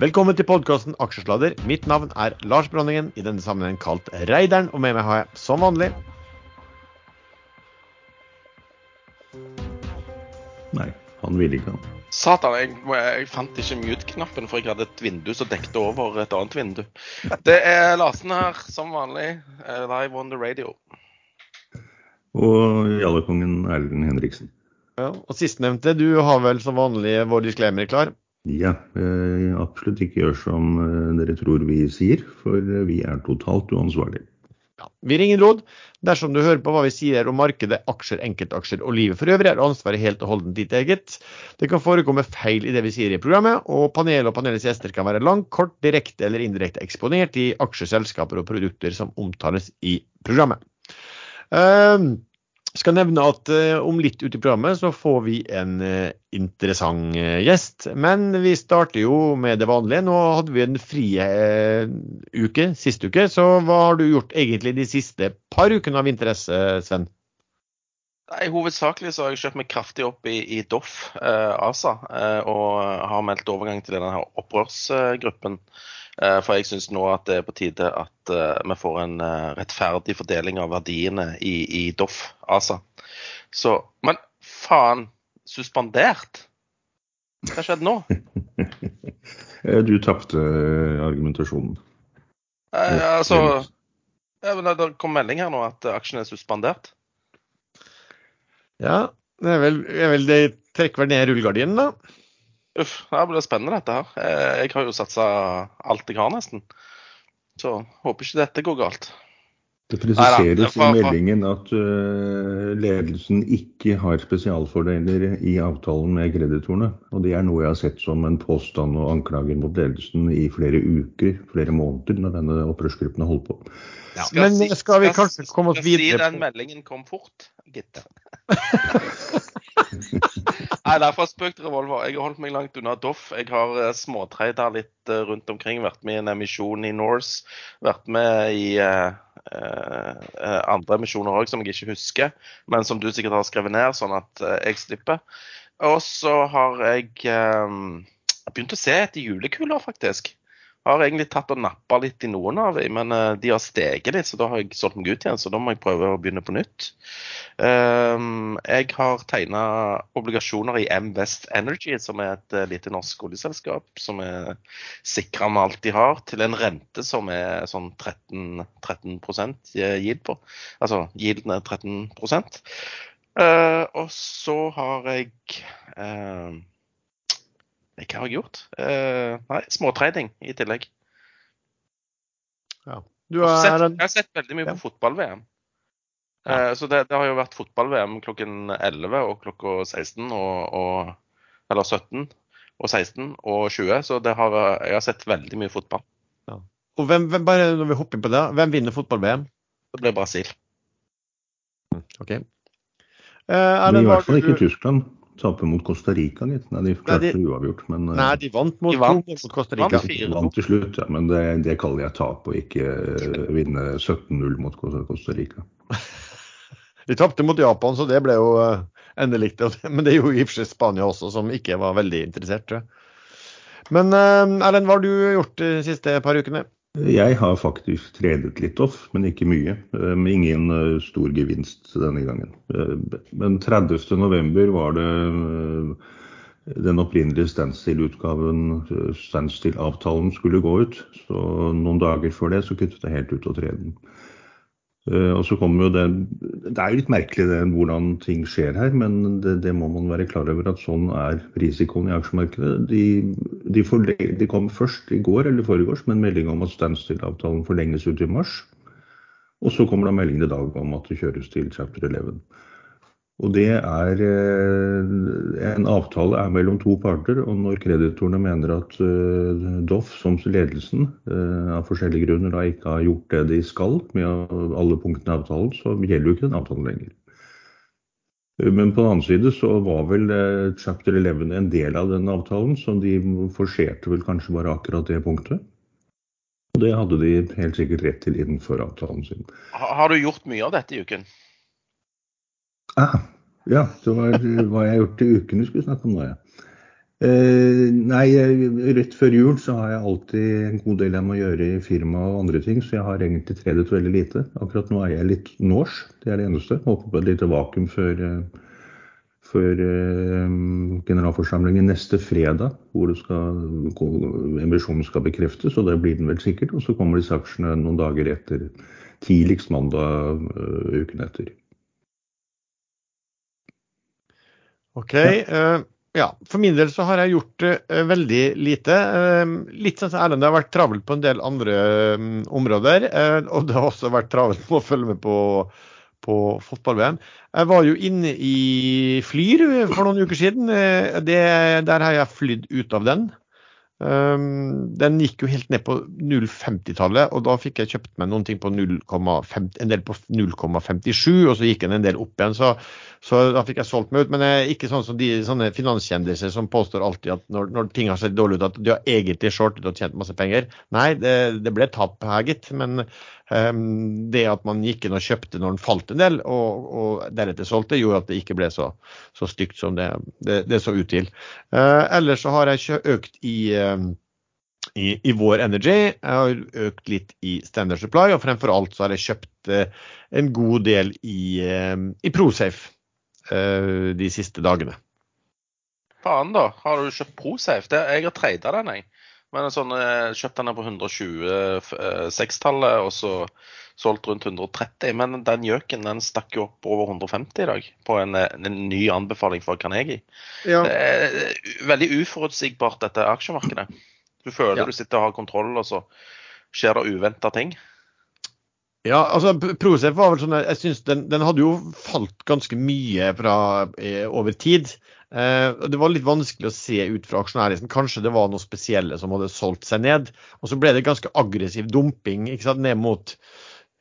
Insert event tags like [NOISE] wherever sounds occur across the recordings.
Velkommen til podkasten Aksjesladder. Mitt navn er Lars Bronningen, i denne sammenheng kalt Reideren. Og med meg har jeg som vanlig Nei, han ville ikke han. Satan, jeg, jeg fant ikke mute-knappen, for jeg hadde et vindu som dekket over et annet vindu. Det er Larsen her, som vanlig. eh, Live on the radio. Og Jallekongen Erlend Henriksen. ja, Og sistnevnte, du har vel som vanlig vår disclaimer klar? Ja, eh, absolutt ikke gjør som eh, dere tror vi sier, for eh, vi er totalt uansvarlige. Ja. Vi ingen råd. Dersom du hører på hva vi sier om markedet, aksjer, enkeltaksjer og livet for øvrig, er ansvaret helt og holdent ditt eget. Det kan forekomme feil i det vi sier i programmet, og panelet og panelets gjester kan være langt, kort, direkte eller indirekte eksponert i aksjeselskaper og produkter som omtales i programmet. Uh, skal nevne at uh, om litt ut i programmet så får vi en uh, interessant uh, gjest. Men vi starter jo med det vanlige. Nå hadde vi en fri uke sist uke, så hva har du gjort egentlig de siste par ukene av interesse, Sven? Nei, Hovedsakelig så har jeg kjøpt meg kraftig opp i, i Doff, eh, ASA, eh, og har meldt overgang til denne her opprørsgruppen. Eh, for jeg syns nå at det er på tide at eh, vi får en eh, rettferdig fordeling av verdiene i, i Doff, ASA. Så Men faen, suspendert? Hva skjedde nå? [LAUGHS] Eh, Du tapte eh, argumentasjonen. Eh, altså ja, men det, det kom melding her nå at aksjen er suspendert. Ja, det er vel, det er vel det trekker vel ned rullegardinen, da. Uff, det blir spennende dette her. Eh, Jeg har jo satsa alt jeg har, nesten. Så håper ikke dette går galt. Det presiseres i meldingen at eh, ledelsen ikke har spesialfordeler i avtalen med kreditorene. Og det er noe jeg har sett som en påstand og anklager mot ledelsen i flere uker, flere måneder, når denne opprørsgruppen har holdt på. Men si- skal vi kanskje komme oss skal si den meldingen kom fort, gitt. [LAUGHS] [LAUGHS] Nei, det er fra spøk til revolver. Jeg har holdt meg langt unna Doff. Jeg har uh, småtraida litt eh, rundt omkring. Vært med i en emisjon i Norse. Vært med i uh, eh, eh, andre emisjoner òg som jeg ikke husker, men som du sikkert har skrevet ned, sånn at eh, jeg slipper. Og så har jeg eh, begynt å se etter julekuler, faktisk. Har egentlig tatt og nappa litt i noen av dem, men eh, de har steget litt, så da har jeg solgt meg ut igjen. Så da må jeg prøve å begynne på nytt. Um, jeg har tegna obligasjoner i M Energy, som er et eh, lite norsk oljeselskap som er sikra med alt de har, til en rente som er sånn 13, 13% yield på. Altså yielden er 13 Eh, Og så har jeg eh, Hva har jeg gjort? Uh, nei, småtrening i tillegg. Du Jeg har sett, er jeg har sett veldig mye Ja. på fotball-VM. Ja. Uh, så det, det har jo vært fotball-VM klokken 11 og klokka 16 og, og Eller 17 og 16 og 20. Så det har, jeg har sett veldig mye fotball. Og hvem, hvem, bare når vi hopper inn på det, hvem vinner fotball-VM? Det blir Brasil. Ok. Eh, Men Erlend, i hvert fall ikke du- ikke Tyskland. Tape mot Costa Rica, gitt. Nei, de klarte de- uavgjort, men eh, Nei, de vant mot, De vant. mot Costa Rica. fire. de vant til slutt. Ja, men det, det kaller jeg tap, og ikke eh, vinne 17-0 mot Costa Rica. [LAUGHS] De tapte mot Japan, så det ble jo uh, endelig Men det gjorde i og for seg Spania også, som ikke var veldig interessert, tror jeg. Men uh, Erlend, hva har du gjort de siste par ukene? Jeg har faktisk tredet litt off, men ikke mye. Med ingen eh, stor gevinst denne gangen. Eh, Men 30. november var det eh, den opprinnelige standstill-utgaven, eh, standstill-avtalen, skulle gå ut. Så noen dager før det så kuttet jeg helt ut å trene. Og så kommer jo det Det er jo litt merkelig det, hvordan ting skjer her, men det, det må man være klar over at sånn er risikoen i aksjemarkedet. De, de, forle- de kom først i går eller foregårs med en melding om at standstill-avtalen forlenges ut i mars. Og så kommer da meldingen i dag om at det kjøres til chapter 11. Og det er eh, En avtale er mellom to parter, og når kreditorene mener at eh, Doff, som ledelsen, eh, av forskjellige grunner da ikke har gjort det de skal med alle punktene i avtalen, så gjelder jo ikke den avtalen lenger. Men på den annen side så var vel chapter 11 en del av den avtalen, så de forserte vel kanskje bare akkurat det punktet. Og det hadde de helt sikkert rett til innenfor avtalen sin. Har du gjort mye av dette i uken? Ah, ja, det var hva jeg har gjort i uken du skulle snakke om nå, ja. Eh, nei, rett før jul så har jeg alltid en god del jeg må gjøre i firma og andre ting, så jeg har egentlig tredet veldig lite. Akkurat nå er jeg litt norsk, det er det eneste. Håper på et lite vakuum før, eh, før eh, generalforsamlingen neste fredag, hvor emisjonen skal bekreftes, og det blir den vel sikkert. Og så kommer disse aksjene noen dager etter, tidligst mandag uh, uken etter. OK. Ja. Ja, for min del så har jeg gjort uh, veldig lite. Uh, litt sånn som Erlend, det har vært travelt på en del andre um, områder. Uh, og det har også vært travelt med å følge med på, på fotball-VM. Jeg var jo inne i Flyr for noen uker siden. Det, der har jeg flydd ut av den. Den gikk jo helt ned på 0,50-tallet, og da fikk jeg kjøpt meg noen ting på 0,5, en del på 0,57, og så gikk den en del opp igjen. Så, så, da fikk jeg solgt meg ut. Men jeg ikke sånn som de sånne finanskjendiser som påstår alltid at når, når ting har sett dårlig ut, at de har egentlig shortet og tjent masse penger. Nei, det, det ble tap her, gitt. Men um, det at man gikk inn og kjøpte når den falt en del, og, og deretter solgte, gjorde at det ikke ble så, så stygt som det, det, det så ut til. Uh, ellers så har jeg ikke økt i um, i, i vår Energy. Jeg har økt litt i Standard Supply, og fremfor alt så har jeg kjøpt uh, en god del i, uh, i Prosafe uh, de siste dagene. Faen, da. Har du kjøpt Prosafe? Det, jeg har trada den, jeg. Men sånn, jeg kjøpte den på 126-tallet, og så solgt rundt 130. Men den gjøken den stakk jo opp over 150 i dag, på en, en ny anbefaling fra Carnegie. Ja. Det er veldig uforutsigbart, dette aksjemarkedet. Du føler ja. du sitter og har kontroll, og så skjer det uventa ting. Ja, altså Prosef var vel sånn Jeg synes den, den, hadde jo falt ganske mye fra, eh, over tid. Eh, det var litt vanskelig å se ut fra aksjonærlisten. Kanskje det var noe spesielle som hadde solgt seg ned. Og så ble det ganske aggressiv dumping ikke sant, ned mot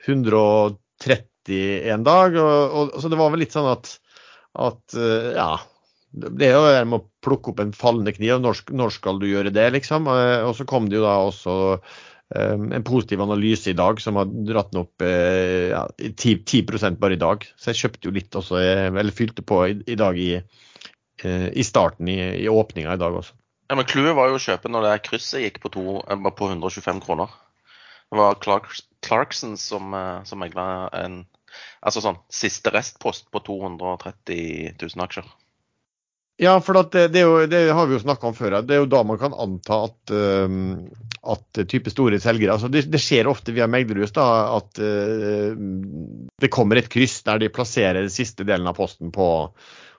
130 en dag. Og, og, så det var vel litt sånn at, at eh, ja, det er jo det med å plukke opp en fallende kniv. Når, når skal du gjøre det, liksom? Eh, og så kom det jo da også en positiv analyse i dag som har dratt den opp uh, ja, 10, 10 bare i dag. Så jeg kjøpte jo litt også, eller fylte på i, i dag i, uh, i starten, i, i åpninga i dag også. Ja, men Clouet var jo å kjøpe når det krysset gikk på, to, på 125 kroner. Det var Clarks, Clarkson som, som megla en altså sånn siste restpost på 230 000 aksjer. Ja, for det, det, jo, det, har vi jo snakka om før. Det er jo da man kan anta at, uh, at type store selgere altså det, det, skjer ofte via meglerhus da, at uh, det kommer et kryss der de plasserer den siste delen av posten på,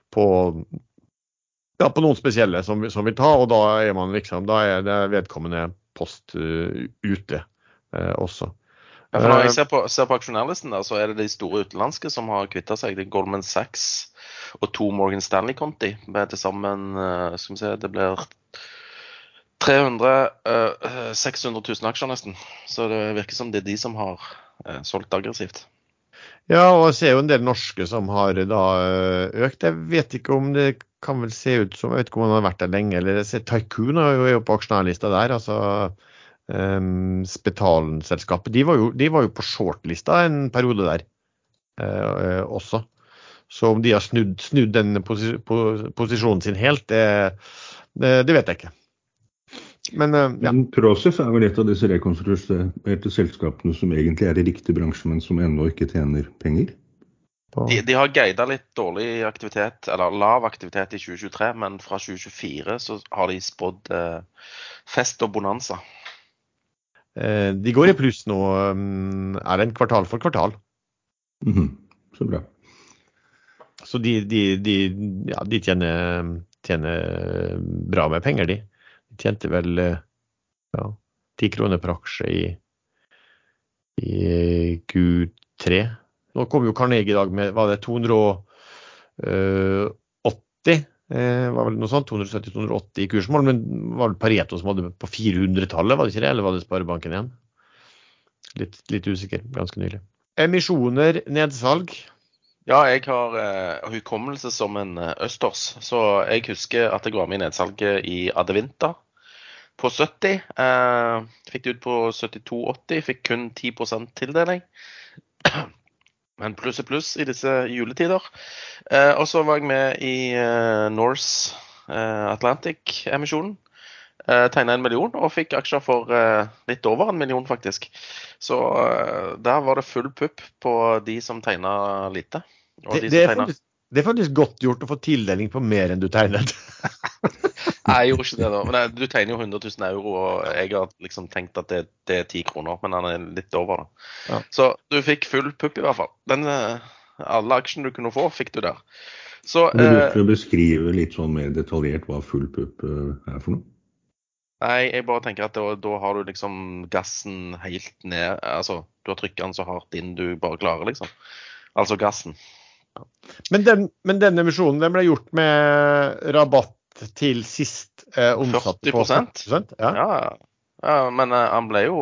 på, ja, på noen spesielle som, som, vil ta, og da er man liksom, da er det vedkommende post uh, ute også. Ja, for når jeg ser på, ser på aksjonærlisten, der, så er det de store utenlandske som har kvitta seg. Det er Goldman Sachs, og to Morgan Stanley-konti. Til sammen uh, skal vi se, det blir 300 uh, 600 000 aksjer nesten. Så det virker som det er de som har uh, solgt aggressivt. Ja, og jeg ser jo en del norske som har da eh, økt. Jeg vet ikke om det kan vel se ut som Jeg vet ikke om han har vært der lenge. eller jeg ser Tycoon er jo på aksjonærlista der. altså um, Spetalen-selskapet. De, de, var jo på shortlista en periode der uh, også. Så om de har snudd, snudd den posi posisjonen sin helt, det, det, det, vet jeg ikke. Men, uh, ja. men Prosef er vel et av disse rekonstruerte selskapene som egentlig er i riktig bransje, men som ennå ikke tjener penger? De, de, har guida litt dårlig aktivitet, eller lav aktivitet i 2023, men fra 2024 så har de spådd eh, fest og bonanza. Eh, de går i pluss nå, um, er det en kvartal for kvartal. Mm -hmm. Så bra. Så de, de, de, ja, de tjener, tjener, bra med penger, de. De tjente vel ja, 10 kroner per aksje i, i Q3. Nå kom jo Carnegie i dag med var det 280 eh, var vel noe sånt, 270-280 i kursmål, men var det Pareto som hadde på 400-tallet, var det ikke det? Eller var det Sparebanken igjen? Litt, litt usikker, ganske nylig. Emisjoner, nedsalg. Ja, jeg har uh, hukommelse som en uh, østers, så jeg husker at jeg var med i nedsalget i Adevinta på 70. Uh, eh, fikk det ut på 72,80, fikk kun 10% tildeling. Men pluss er pluss i disse juletider. og så var jeg med i Norse eh, Atlantic-emisjonen. Eh, Tegna en million og fikk aksjer for eh, litt over en million, faktisk. Så eh, der var det full pupp på de som tegna lite. Og Det, de det, er tegna faktisk, det er faktisk godt gjort å få tildeling på mer enn du tegnet. [LAUGHS] Nei, jeg gjorde ikke det, da. Men du tegner jo 100 000 euro, og jeg har liksom tenkt at det, det er 10 kroner, men han er litt over, da. Ja. Så du fikk full pupp, i hvert fall. Den, eh, alle aksjene du kunne få, fikk du der. Så Kan du eh, å beskrive litt sånn mer detaljert hva full pupp eh, er for noe? Nei, jeg bare tenker at da, da har du liksom gassen helt ned Altså, du har trykket den så hardt inn du bare klarer, liksom. Altså gassen. Men den, men denne emisjonen den ble gjort med rabatt til sist eh, omsatt 40%? 40%? Ja. Ja, ja men eh, han ble jo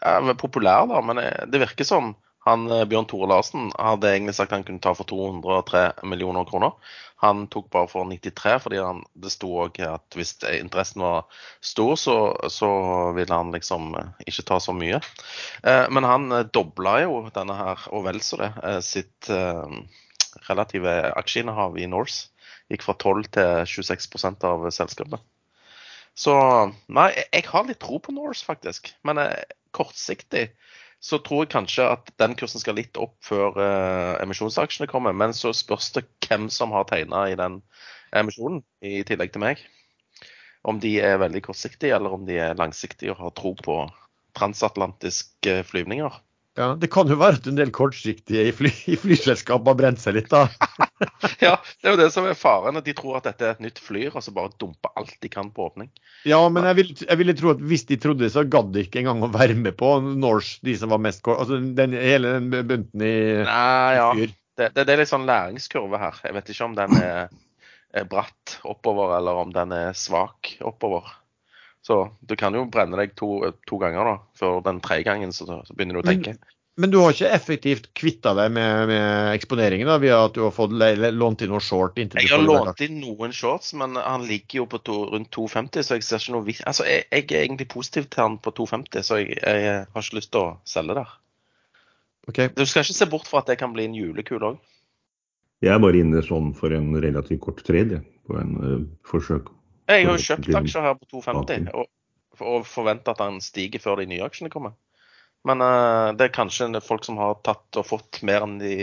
ja, populær, da. Men eh, det virker som han eh, Bjørn Tore Larsen hadde egentlig sagt han kunne ta for 203 millioner kroner. Han tok bare for 93, fordi han, det sto òg at hvis interessen var stor, så, så ville han liksom eh, ikke ta så mye. Eh, men han eh, dobla jo denne her, og vel så det, eh, sitt eh, relative aksjeinnehav i Norse. Gikk fra 12 til 26% av selskapet. Så nei, jeg- har litt tro på Norse, faktisk. Men eh, kortsiktig så tror jeg kanskje at den kursen skal litt opp før eh, emisjonsaksjene kommer. Men så spørs det hvem som har tegna i den emisjonen, i tillegg til meg. Om de er veldig kortsiktige, eller om de er langsiktige og har tro på transatlantiske flyvninger. Ja, det kan jo være at en del kortsiktige i, fly, i flyselskapet har brent seg litt, da. [LAUGHS] Ja, det er jo det som er faren. at De tror at dette er et nytt flyr, og så bare dumper alt de kan på åpning. Ja, men jeg, vil, jeg ville tro at hvis de trodde det, så gadd de ikke engang å være med på Norse, de som var mest kort. Altså den, hele den bunten i Nei, ja. Det, det, det er litt sånn læringskurve her. Jeg vet ikke om den er, er bratt oppover, eller om den er svak oppover. Så du kan jo brenne deg to, to ganger, da. Før den tredje gangen så, så begynner du å tenke. Men du har ikke effektivt kvitta deg med, med eksponeringen da, via at du har fått lånt inn noe short? Jeg har lånt inn noen shorts, men han ligger jo på to, rundt 250, så jeg ser ikke noe Altså, jeg, jeg er egentlig positiv til han på 250, så jeg, jeg har ikke lyst til å selge der. Ok, Du skal ikke se bort fra at det kan bli en julekule òg. Jeg er bare inne sånn for en relativt kort trade, på en uh, forsøk. Jeg har jo kjøpt aksjer her på 250 og, og forventer at den stiger før de nye aksjene kommer. Men uh, det er kanskje folk som har tatt og fått mer enn de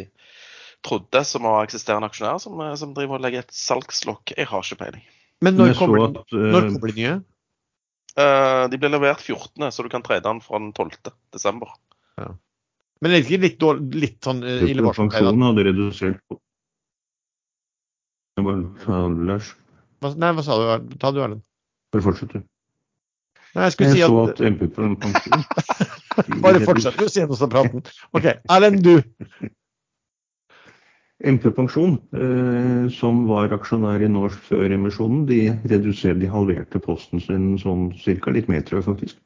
trodde, som har eksisterende aksjonærer, som, eh, som driver og legger et salgslokk. Jeg har ikke peiling. Men Men når kommer, at, uh, når kommer de nye? Uh, de blir levert 14., så du kan trade den fra den 12. desember. Men er det ikke litt, dårlig, litt sånn uh, ille varsel? Pensjonen hadde redusert på ta Lars, Hva- Nei, hva sa du? Ta du, Erlend. bare fortsett du. Nei, jeg skulle Jeg si at at MP [LAUGHS] Bare fortsett du, si noe så praten. OK. Erlend, du. MP Pensjon, eh, som var aksjonær i Norsk før emisjonen, de reduserte, de halverte posten sin sånn cirka litt mer, tror jeg faktisk.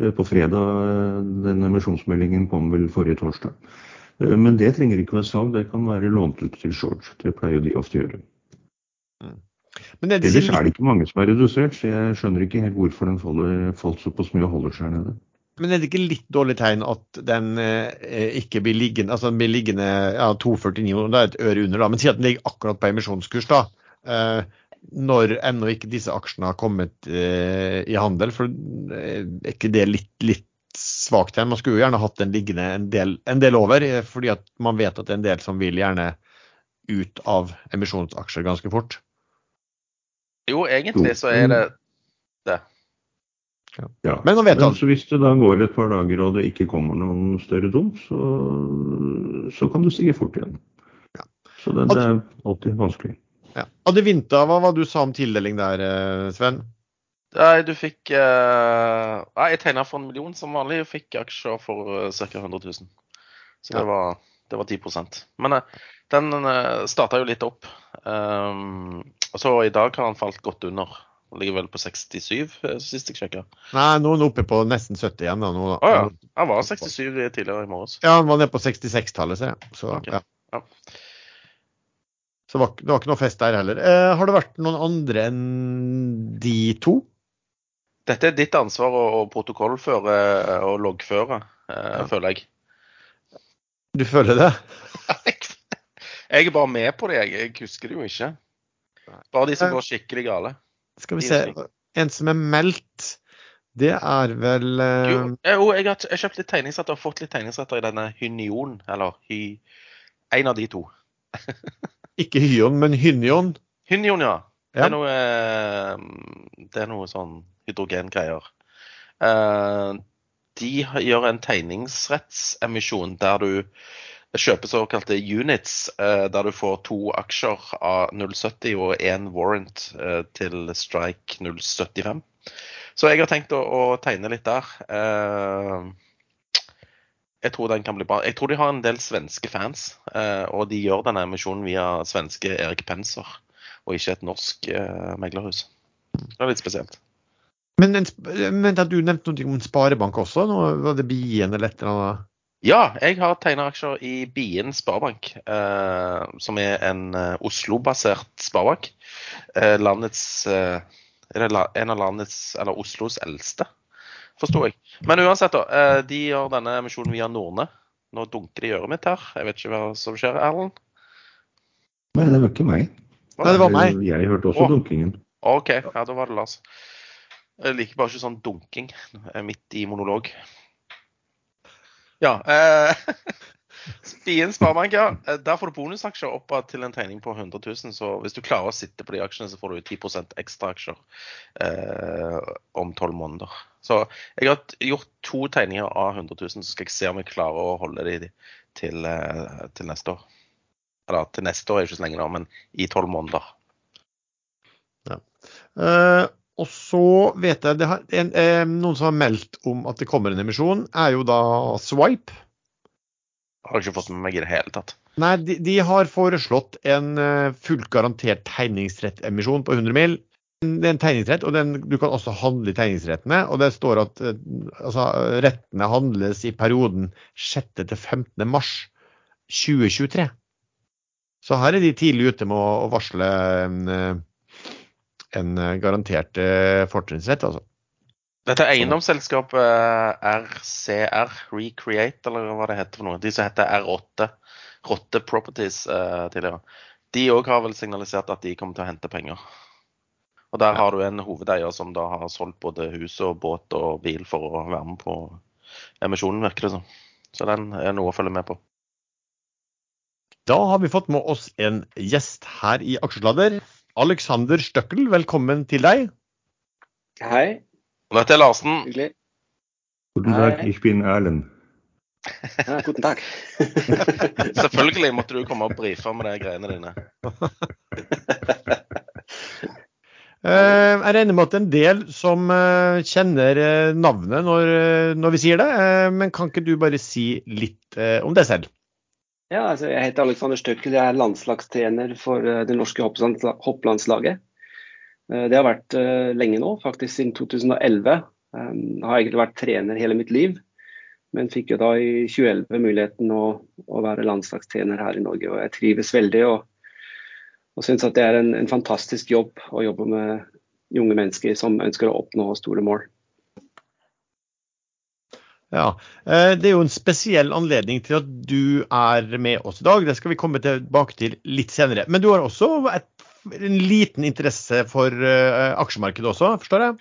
Eh, på fredag, eh, den emisjonsmeldingen kom vel forrige torsdag. Eh, men det trenger ikke være salg, det kan være lånt ut til short. Det pleier de ofte å gjøre. Er Ellers er det ikke mange som er redusert, så jeg skjønner ikke helt hvorfor den faller, falt såpass mye og holder seg nede. Men er det ikke litt dårlig tegn at den eh, ikke blir liggende altså den blir liggende ja, 2,49, det er et øre under, da, men si at den ligger akkurat på emisjonskurs, da. Eh, når ennå ikke disse aksjene har kommet eh, i handel. For eh, er ikke det litt, litt svakt tegn? Man skulle jo gjerne hatt den liggende en del, en del over, eh, fordi at man vet at det er en del som vil gjerne ut av emisjonsaksjer ganske fort. Jo, egentlig så er det det. Ja. Men vet Men så hvis det da går et par dager og det ikke kommer noen større dum, så, så kan det stige fort igjen. Ja. Så det, det er alltid vanskelig. Ja. Adevinta, hva var det du sa om tildeling der, eh, Sven? Nei, du fikk uh, Nei, jeg tegna for en million som vanlig og fikk aksjer for uh, ca. 100 000. Så Ja. det, var, det var 10% Men uh, den uh, starta jo litt opp. Um, og så i dag har han falt godt under. Han ligger vel på 67 eh, sist jeg sjekka. Nei, nå er han oppe på nesten 70 igjen. Å ja. Han var 67 tidligere i morges. Ja, han var nede på 66-tallet, ser jeg. Så, okay. ja. Ja. Så det var, det var ikke noe fest der heller. Eh, har det vært noen andre enn de to? Dette er ditt ansvar å, å protokollføre eh, og loggføre, eh, Ja. føler jeg. Du føler det? [LAUGHS] jeg er bare med på det, jeg. Jeg husker det jo ikke. Bare de som Eh, går skikkelig gale. Skal vi se. En som er meldt, det er vel uh... Jo, eh, jeg har jeg har kjøpt litt tegningsretter og fått litt tegningsretter i denne Hynion, eller Hy... En av de to. [LAUGHS] ikke Hyon, men Hynion. Hynion, ja. Det er noe, eh, det er noe sånn hydrogengreier. Eh, De gjør en tegningsrettsemisjon der du kjøper såkalte units, eh, der du får to aksjer av 070 og én warrant eh, til strike 075. Så jeg har tenkt å, å tegne litt der. Eh, Jeg tror den kan bli bra. Jeg tror de har en del svenske fans, og de gjør denne emisjonen via svenske Erik Penser, og ikke et norsk meglerhus. Det er litt spesielt. Men en sp- vent, at du nevnte noe om sparebank også? Noe, var det Bien eller et eller annet? Ja, jeg har tegna aksjer i Bien sparebank, eh, som er en eh, Oslo-basert sparebank. Eh, landets eh, En av landets, eller Oslos eldste, forsto jeg. Men uansett, da. Eh, de gjør denne emisjonen via Norne. Nå dunker det i øret mitt her. Jeg vet ikke hva som skjer, Erlend? Nei, det var ikke meg. Nei, det var meg. Jeg hørte også Åh. dunkingen. OK, ja, da var det Lars. Jeg liker bare ikke sånn dunking midt i monolog. Ja. Eh, [LAUGHS] Spien sparebank, ja. Eh, Der får du bonusaksjer opp til en tegning på 100 000. Så hvis du klarer å sitte på de aksjene, så får du 10 ekstra aksjer eh, om tolv måneder. Så jeg har gjort to tegninger av 100 000, så skal jeg se om jeg klarer å holde de til, eh, til neste år. Eller til neste år er ikke så lenge da, men i tolv måneder. Eh, og så vet jeg det har, en, eh, Noen som har meldt om at det kommer en emisjon, er jo da Swipe. Har ikke fått med meg i det hele tatt. Nei, de, de har foreslått en eh, fullt garantert tegningsrettemisjon på 100 mil. Det er en tegningsrett, og den, du kan også handle i tegningsrettene. Og det står at eh, altså, rettene handles i perioden 6. til 15. mars 2023. Så her er de tidlig ute med å, å varsle en, eh, eh, garantert eh, fortrinnsrett, altså. Dette eiendomsselskapet eh, RCR, Recreate, eller hva det heter for noe. De som heter R8, Rotte Properties eh, tidligere. De òg har vel signalisert at de kommer til å hente penger. Og der har du en hovedeier som da har solgt både hus og båt og bil for å være med på emisjonen, virker det som. Så den er noe å følge med på. Da har vi fått med oss en gjest her i Aksjesladder. Alexander Støkkel, velkommen til deg. Hei, Og dette er Larsen. hyggelig. Guten. Tag, ich bin Erlend. Ja, guten takk. [LAUGHS] Selvfølgelig måtte du komme og brife med de greiene dine. [LAUGHS] Eh, Jeg regner med at en del som eh, kjenner eh, navnet når, når vi sier det, men kan ikke du bare si litt om deg selv? Ja, altså, jeg heter Alexander Støkkel, jeg er landslagstrener for eh, det norske hopplandslaget. Eh, Det har vært eh, lenge nå, faktisk siden 2011. Eh, Jeg har egentlig vært trener hele mitt liv, men fikk jo da i 2011 muligheten å, å være landslagstrener her i Norge. Og jeg trives veldig og, og syns at det er en, en fantastisk jobb å jobbe med junge mennesker som ønsker å oppnå store mål. Ja, eh, Det er jo en spesiell anledning til at du er med oss i dag. Det skal vi komme tilbake til litt senere. Men du har også et, en liten interesse for uh, aksjemarkedet også, forstår jeg?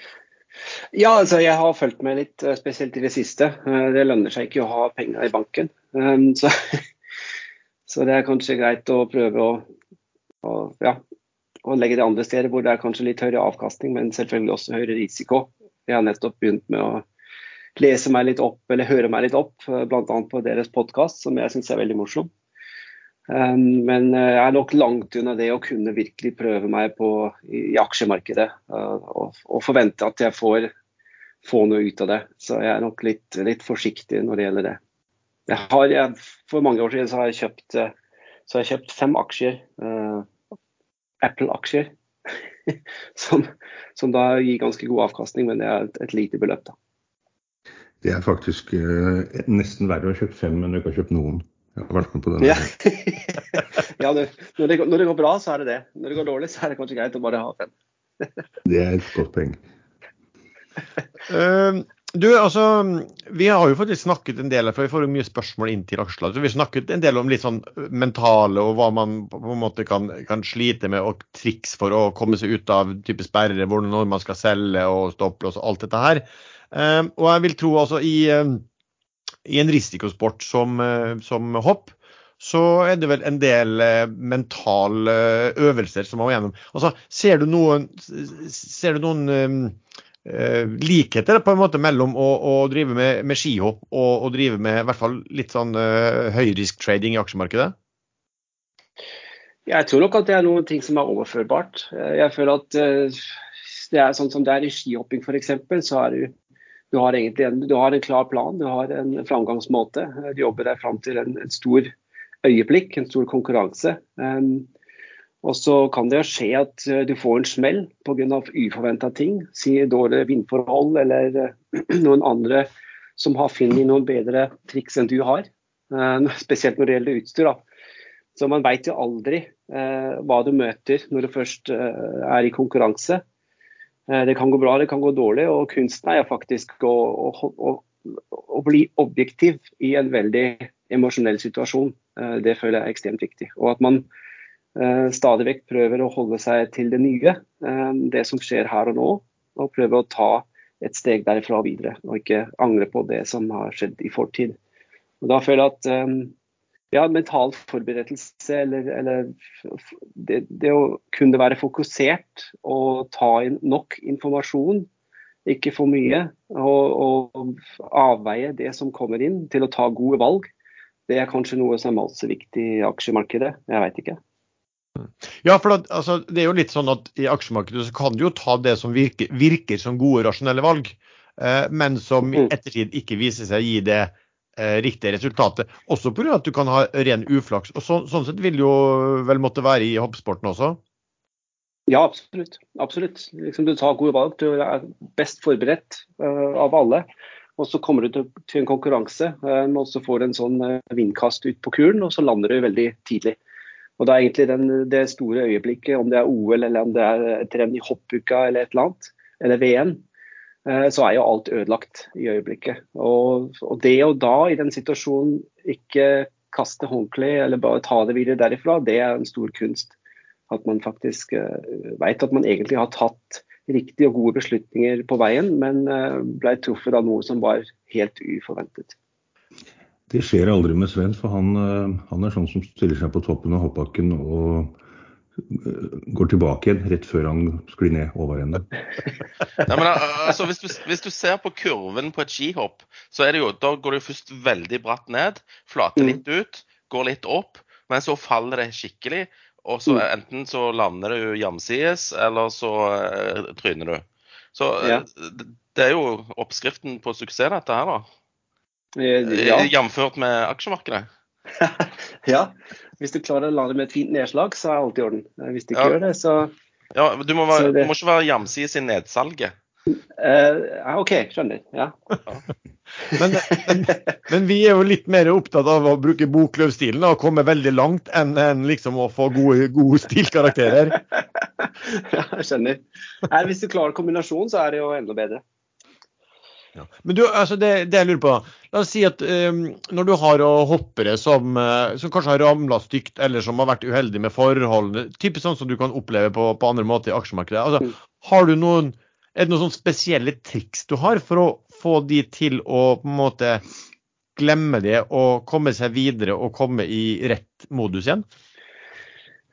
Ja, altså jeg har fulgt med litt, eh, spesielt i det siste. Det lønner seg ikke å ha penger i banken. Um, [LAUGHS] Så, så det er kanskje greit å prøve å, å, ja, å legge det andre steder hvor det er kanskje litt høyere avkastning, men selvfølgelig også høyere risiko. Jeg har nettopp begynt med å lese meg litt opp, eller høre meg litt opp, eh, bl.a. på deres podkast, som jeg syns er veldig morsom. Um, Men eh, jeg er nok langt unna det å kunne virkelig prøve meg på i, aksjemarkedet. uh, og, og forvente at jeg får, får noe ut av det. Så jeg er nok litt, litt forsiktig når det gjelder det. Jeg har, jeg, for mange år siden så har jeg kjøpt, eh, har jeg kjøpt fem aksjer. Uh, Apple-aksjer. [LAUGHS] som, som da gir ganske god avkastning, men det er et, et lite beløp. da. Det er faktisk eh, nesten verre å ha kjøpt fem enn å ikke ha kjøpt noen. Jeg har vært med på den. Ja, [LAUGHS] ja når, det går, når det går bra, så er det det. Når det går dårlig, så er det kanskje greit å bare ha fem. [LAUGHS] Det er et godt poeng. Uh, du, altså, Vi har jo faktisk snakket en del for vi får jo mye spørsmål inn til aksjeslag. Vi har snakket en del om litt sånn mentale og hva man på en måte kan, kan slite med, og triks for å komme seg ut av type sperrer, hvordan når man skal selge og stoppe og alt dette her. Um, og jeg vil tro altså i, um, i en risikosport som, uh, som, hopp, så er det vel en del uh, mentale øvelser som man må gjennom. Altså, ser du noen, ser du noen um, Eh, likheter på en måte mellom å, å drive med, med skihopp og å drive med i hvert fall litt sånn uh, høyrisk-trading i aksjemarkedet? Jeg tror nok at det er noen ting som er overførbart. Eh, jeg føler at det er sånn som det er i skihopping f.eks., så er du du har egentlig en, du har en klar plan, du har en framgangsmåte. Du jobber deg fram til en, en, stor øyeblikk, en stor konkurranse. Um, og så kan det jo skje at eh, du får en smell pga. uforventa ting. Si dårlige vindforhold eller eh, [CLEARS THROAT] noen andre som har funnet noen bedre triks enn du har. Um, [LAUGHS] spesielt når det gjelder utstyr. Da. Så man veit jo aldri hva du møter når du først er i konkurranse. Det kan gå bra, det kan gå dårlig. Og kunsten er faktisk å, å, å, å bli objektiv i en veldig emosjonell situasjon. Det føler jeg er ekstremt viktig. Og at man Eh, stadig vekk prøver å holde seg til det nye, eh, det som skjer her og nå. Og prøve å ta et steg derifra videre, og ikke angre på det som har skjedd i fortid. Og Da føler jeg at eh, ja, mental forberedelse eller, eller det, det, å kunne være fokusert og ta inn nok informasjon, ikke for mye, og, og avveie det som kommer inn til å ta gode valg, det er kanskje noe som er også viktig i aksjemarkedet. Jeg vet ikke. Ja, for det, altså, det, er jo litt sånn at i aksjemarkedet så kan du jo ta det som virker, virker som gode, rasjonelle valg, eh, men som i mm. ettertid ikke viser seg å gi det riktige resultatet. Også pga. at du kan ha ren uflaks. Og så, Sånn sett vil jo vel måtte være i hoppsporten også? Ja, absolutt. absolutt. Liksom, du tar gode valg. Du er best forberedt uh, av alle. Og så kommer du til, til en konkurranse, uh, og så får du en sånn uh, vindkast ut på kulen, og så lander du veldig tidlig. Og da er egentlig den, det store øyeblikket, om det er OL eller om det er et renn i hoppuka eller et eller annet, eller VM, eh, så er jo alt ødelagt i øyeblikket. Og, og det å da i den situasjonen ikke kaste håndkleet eller bare ta det videre derifra, det er en stor kunst. At man faktisk uh, vet at man egentlig har tatt riktige og gode beslutninger på veien, men uh, ble truffet av noe som var helt uforventet. Det skjer aldri med Sven, for han, eh, han, er sånn som stiller seg på toppen av hoppbakken og eh, går tilbake igjen rett før han sklir ned over ende. [LAUGHS] Nei, men, altså, hvis, du, hvis, du, ser på kurven på et skihopp, så er det jo, da går det først veldig bratt ned, flater mm. litt ut, går litt opp, men så faller det skikkelig. Og så mm. enten så lander du jamsides, eller så uh, tryner du. Så ja. det er jo oppskriften på suksess, dette her, da. Eh, ja. Jamført med aksjemarkedet? [LAUGHS] ja. Hvis du klarer å lande med et fint nedslag, så er alt i orden. Eh, hvis du ikke ja. gjør det, så Ja, Du må, være, det... må ikke være jamsides i nedsalget. Uh, OK, skjønner. Ja. [LAUGHS] men, men, men, vi er jo litt mer opptatt av å bruke bokløvstilen og komme veldig langt enn, enn liksom å få gode, gode stilkarakterer. [LAUGHS] ja, jeg skjønner. Her, hvis du klarer kombinasjonen, så er det jo enda bedre. Ja. Men du, altså det, det, jeg lurer på, La oss si at um, når du har hoppere som, uh, som kanskje har ramla stygt, eller som har vært uheldige med forholdene, typisk sånn som du kan oppleve på, på andre måter i aksjemarkedet. Altså, mm. har du noen, Er det noen spesielle triks du har for å få de til å på en måte glemme det og komme seg videre og komme i rett modus igjen?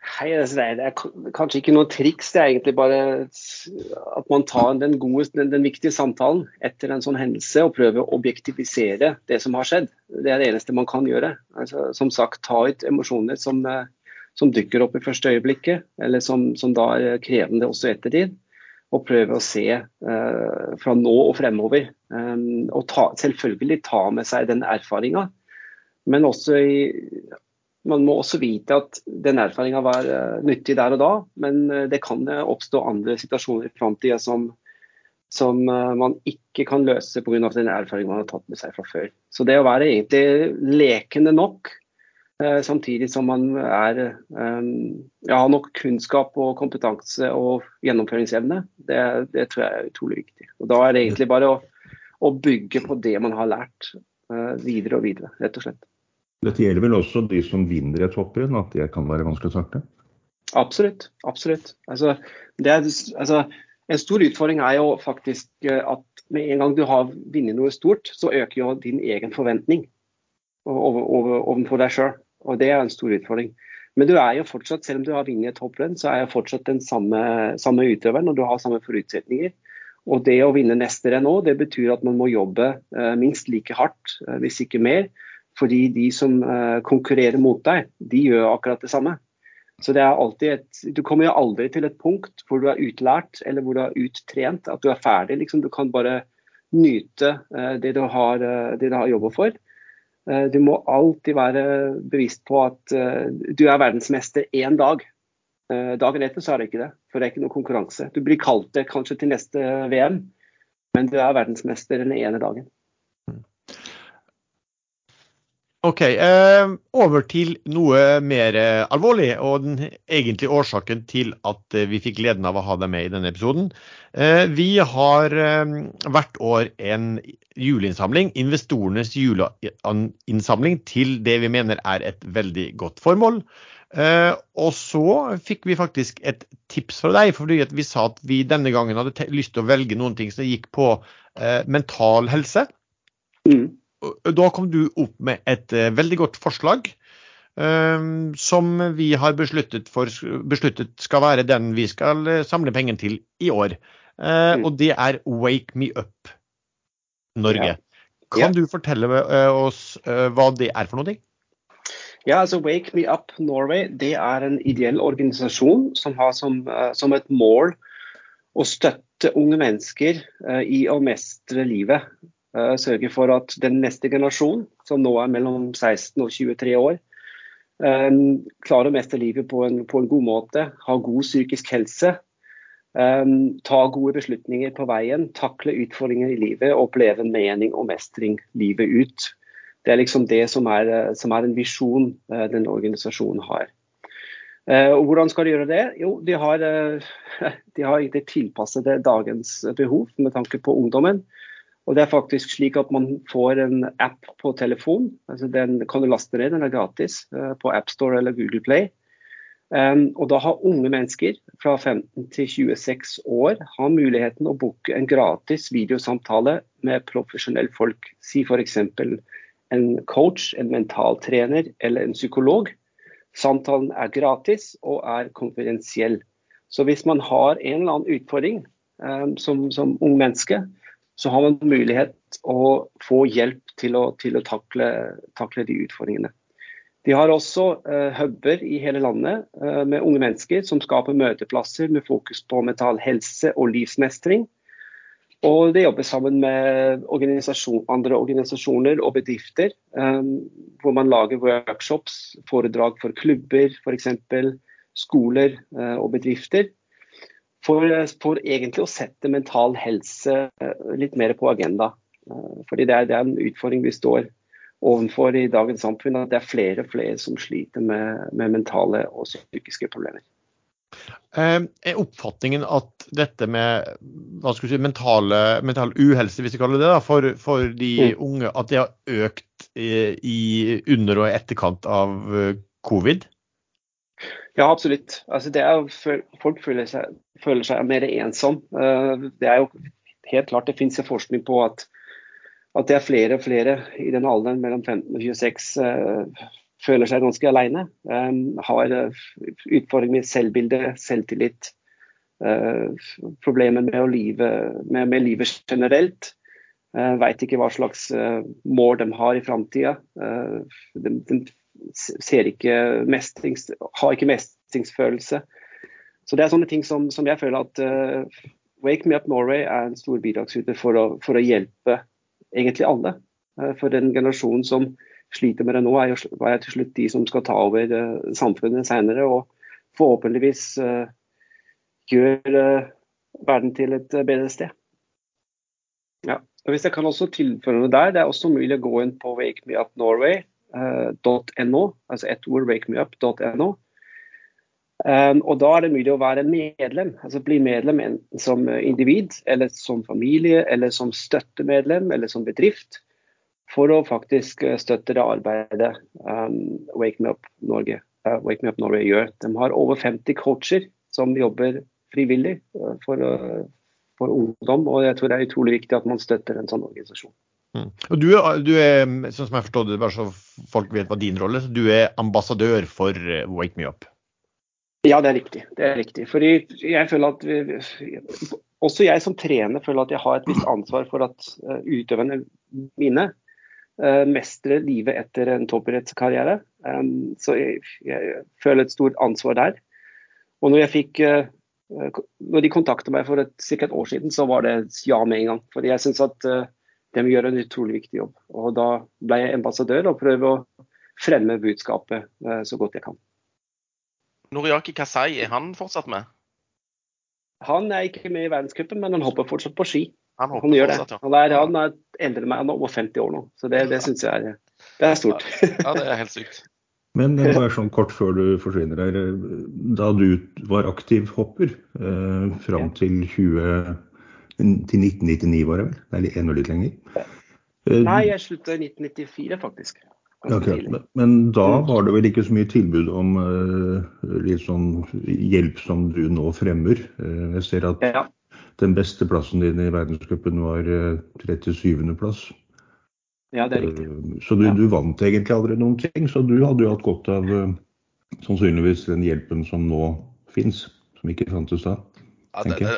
Hei, altså, det er kanskje ikke noe triks, det er egentlig bare at man tar den, gode, den, den, viktige samtalen etter en sånn hendelse og prøver å objektivisere det som har skjedd. Det er det eneste man kan gjøre. Altså, som sagt, ta ut emosjoner som, eh, som, dukker opp i første øyeblikket, eller som, som da er krevende også i ettertid. Og prøve å se uh, fra nå og fremover. Um, og ta, selvfølgelig ta med seg den erfaringa. Men også i, man må også vite at den erfaringa var uh, nyttig der og da, men uh, det kan uh, oppstå andre situasjoner i framtida som, som man ikke kan løse pga. den erfaringen man har tatt med seg fra før. Så det å være egentlig lekende nok, samtidig som man er, ja, har nok kunnskap og kompetanse og gjennomføringsevne, det, det, tror jeg er utrolig viktig. Og Da er det egentlig bare å, å bygge på det man har lært videre og videre, rett og slett. Dette gjelder vel også de som vinner et hopprenn, at det kan være vanskelig å starte? Absolutt. Absolutt. Altså, er, altså, en stor utfordring er jo faktisk eh, at med en gang du har vunnet noe stort, så øker jo din egen forventning overfor deg sjøl. Og det er en stor utfordring. Men du er jo fortsatt, selv om du har vunnet et hopprenn, så er jeg fortsatt den samme, samme utøveren, og du har samme forutsetninger. Og det å vinne neste renn òg, det betyr at man må jobbe eh, minst like hardt, eh, hvis ikke mer, fordi de som uh, konkurrerer mot deg, de gjør akkurat det samme. Så det er alltid et, Du kommer jo aldri til et punkt hvor du er utlært eller hvor du er uttrent, at du er ferdig. Liksom. Du kan bare nyte uh, det du har, uh, har jobba for. Du må alltid være bevisst på at du er verdensmester én dag. Dagen etter så er det ikke det, for det er ikke noe konkurranse. Du blir kalt det kanskje til neste VM, men du er verdensmester den ene dagen. OK. Eh, over til noe mer eh, alvorlig, og den egentlige årsaken til at eh, vi fikk gleden av å ha deg med i denne episoden. Vi har hvert år en juleinnsamling, investorenes juleinnsamling, til det vi mener er et veldig godt formål. Og så fikk vi faktisk et tips fra deg, fordi vi sa at vi denne gangen hadde lyst til å velge noen ting som gikk på mental helse. Mm da kom du opp med et uh, veldig godt forslag. Uh, som vi har besluttet, for, besluttet, skal være den vi skal uh, samle penger til i år. Mm. Og det er Wake Me Up Norge. Kan du fortelle oss hva det er for noe? Ja, altså Wake Me Up Norway det er en ideell organisasjon som har som, som et mål å støtte unge mennesker i å mestre livet Eh, sørge for at den neste generasjon, som nå er mellom 16 og 23 år, eh, klarer å mestre livet på en, på en, god måte, ha god psykisk helse, eh, ta gode beslutninger på veien, takle utfordringer i livet oppleve mening og mestring livet ut. Det er liksom det som er, som er en visjon den organisasjonen har. Og hvordan skal de gjøre det? Jo, de har, [LAUGHS] de har egentlig tilpasset dagens behov med tanke på ungdommen. Og det er faktisk slik at man får en app på telefon. altså Den kan du laste ned, den er gratis uh, på AppStore eller Google Play. Um, og da har unge mennesker fra 15 til 26 år har muligheten å booke en gratis videosamtale med profesjonelle folk. Si f.eks. en coach, en mentaltrener eller en psykolog. Samtalen er gratis og er konfidensiell. Så hvis man har en eller annen utfordring um, som, som ung menneske, så har man mulighet å få hjelp til å, til å takle, takle, de utfordringene. De har også eh, huber i hele landet eh, med unge mennesker som skaper møteplasser med fokus på mental helse og livsmestring. Og de jobber sammen med organisasjon, andre organisasjoner og bedrifter, eh, hvor man lager workshops, foredrag for klubber f.eks., skoler uh, og bedrifter for, for, egentlig å sette mental helse eh, litt mer på agenda. Eh, fordi det er, det er, en utfordring vi står overfor i dagens samfunn, at det er flere og flere som sliter med, med mentale og psykiske problemer. Eh, er oppfatningen at dette med si, mentale, mental uhelse, hvis vi kaller det da, for, for de mm. unge, at det har økt i, i under og etterkant av covid? Ja, absolutt. Altså, er, folk føler seg, føler seg, mer ensom. Eh, det er jo helt klart det finnes forskning på at, at, det er flere og flere i den alderen mellom 15 og 26 uh, føler seg ganske alene. Um, har utfordringer med selvbilde, selvtillit. Problemer med, live, med, med, livet generelt. Veit ikke hva slags mål de har i framtida. De, de, ser ikke mestrings, har ikke mestringsfølelse. Så det er sånne ting som, som jeg føler at uh, Wake Me Up Norway er en stor bidragsyter for, for, å hjelpe egentlig alle. Uh, for den generasjonen som sliter med det nå, er jo er til slutt de som skal ta over uh, samfunnet senere og forhåpentligvis gjøre verden til et bedre sted. Ja. Og hvis jeg kan også tilføre noe der, Det er også mulig å gå inn på Wake Me Up Norway .no, altså ett ord, wakemeup.no. Um, og da er det mulig å være medlem, altså bli medlem enten som individ, eller som familie, eller som støttemedlem, eller som bedrift. For å faktisk støtte det arbeidet um, Wake Me Up Norge uh, Wake Me Up Norway gjør. De har over 50 coacher som jobber frivillig for, for, ungdom. Og jeg tror det er utrolig viktig at man støtter en sånn organisasjon. Mm. Og du, du, er, sånn som jeg forstår det, bare så folk vet hva din rolle er, du er ambassadør for Wake Me Up? Ja, det er riktig. Det er riktig. Fordi jeg føler at vi, Også jeg som trener føler at jeg har et visst ansvar for at uh, utøverne mine uh, mestrer livet etter en toppidrettskarriere. Um, så jeg, jeg, føler et stort ansvar der. Og når jeg fikk uh, når de kontaktet meg for ca. et år siden, så var det ja med en gang. Fordi jeg syns at de gjør en utrolig viktig jobb. Og da ble jeg ambassadør og prøver å fremme budskapet så godt jeg kan. Noriaki Kasai, er han fortsatt med? Han er ikke med i verdenscupen, men han hopper fortsatt på ski. Han, han gjør det. Han er, han er eldre enn meg, han er over 50 år nå. Så det, det syns jeg er, det er stort. Ja, det er helt sykt. [LAUGHS] Men bare sånn kort før du forsvinner her. Da du var aktiv hopper eh, fram til, 20, til 1999, var det vel? Enda litt lenger? Nei, jeg slutta i 1994, faktisk. Okay. Men da mm. var det vel ikke så mye tilbud om uh, litt sånn hjelp som du nå fremmer. Uh, jeg ser at ja. den beste plassen din i verdenscupen var uh, 37.-plass. Ja, det er riktig. Så du, ja. du, vant egentlig aldri noen ting. Så du hadde jo hatt godt av sannsynligvis den hjelpen som nå fins, som ikke fantes da. Ja, det, det,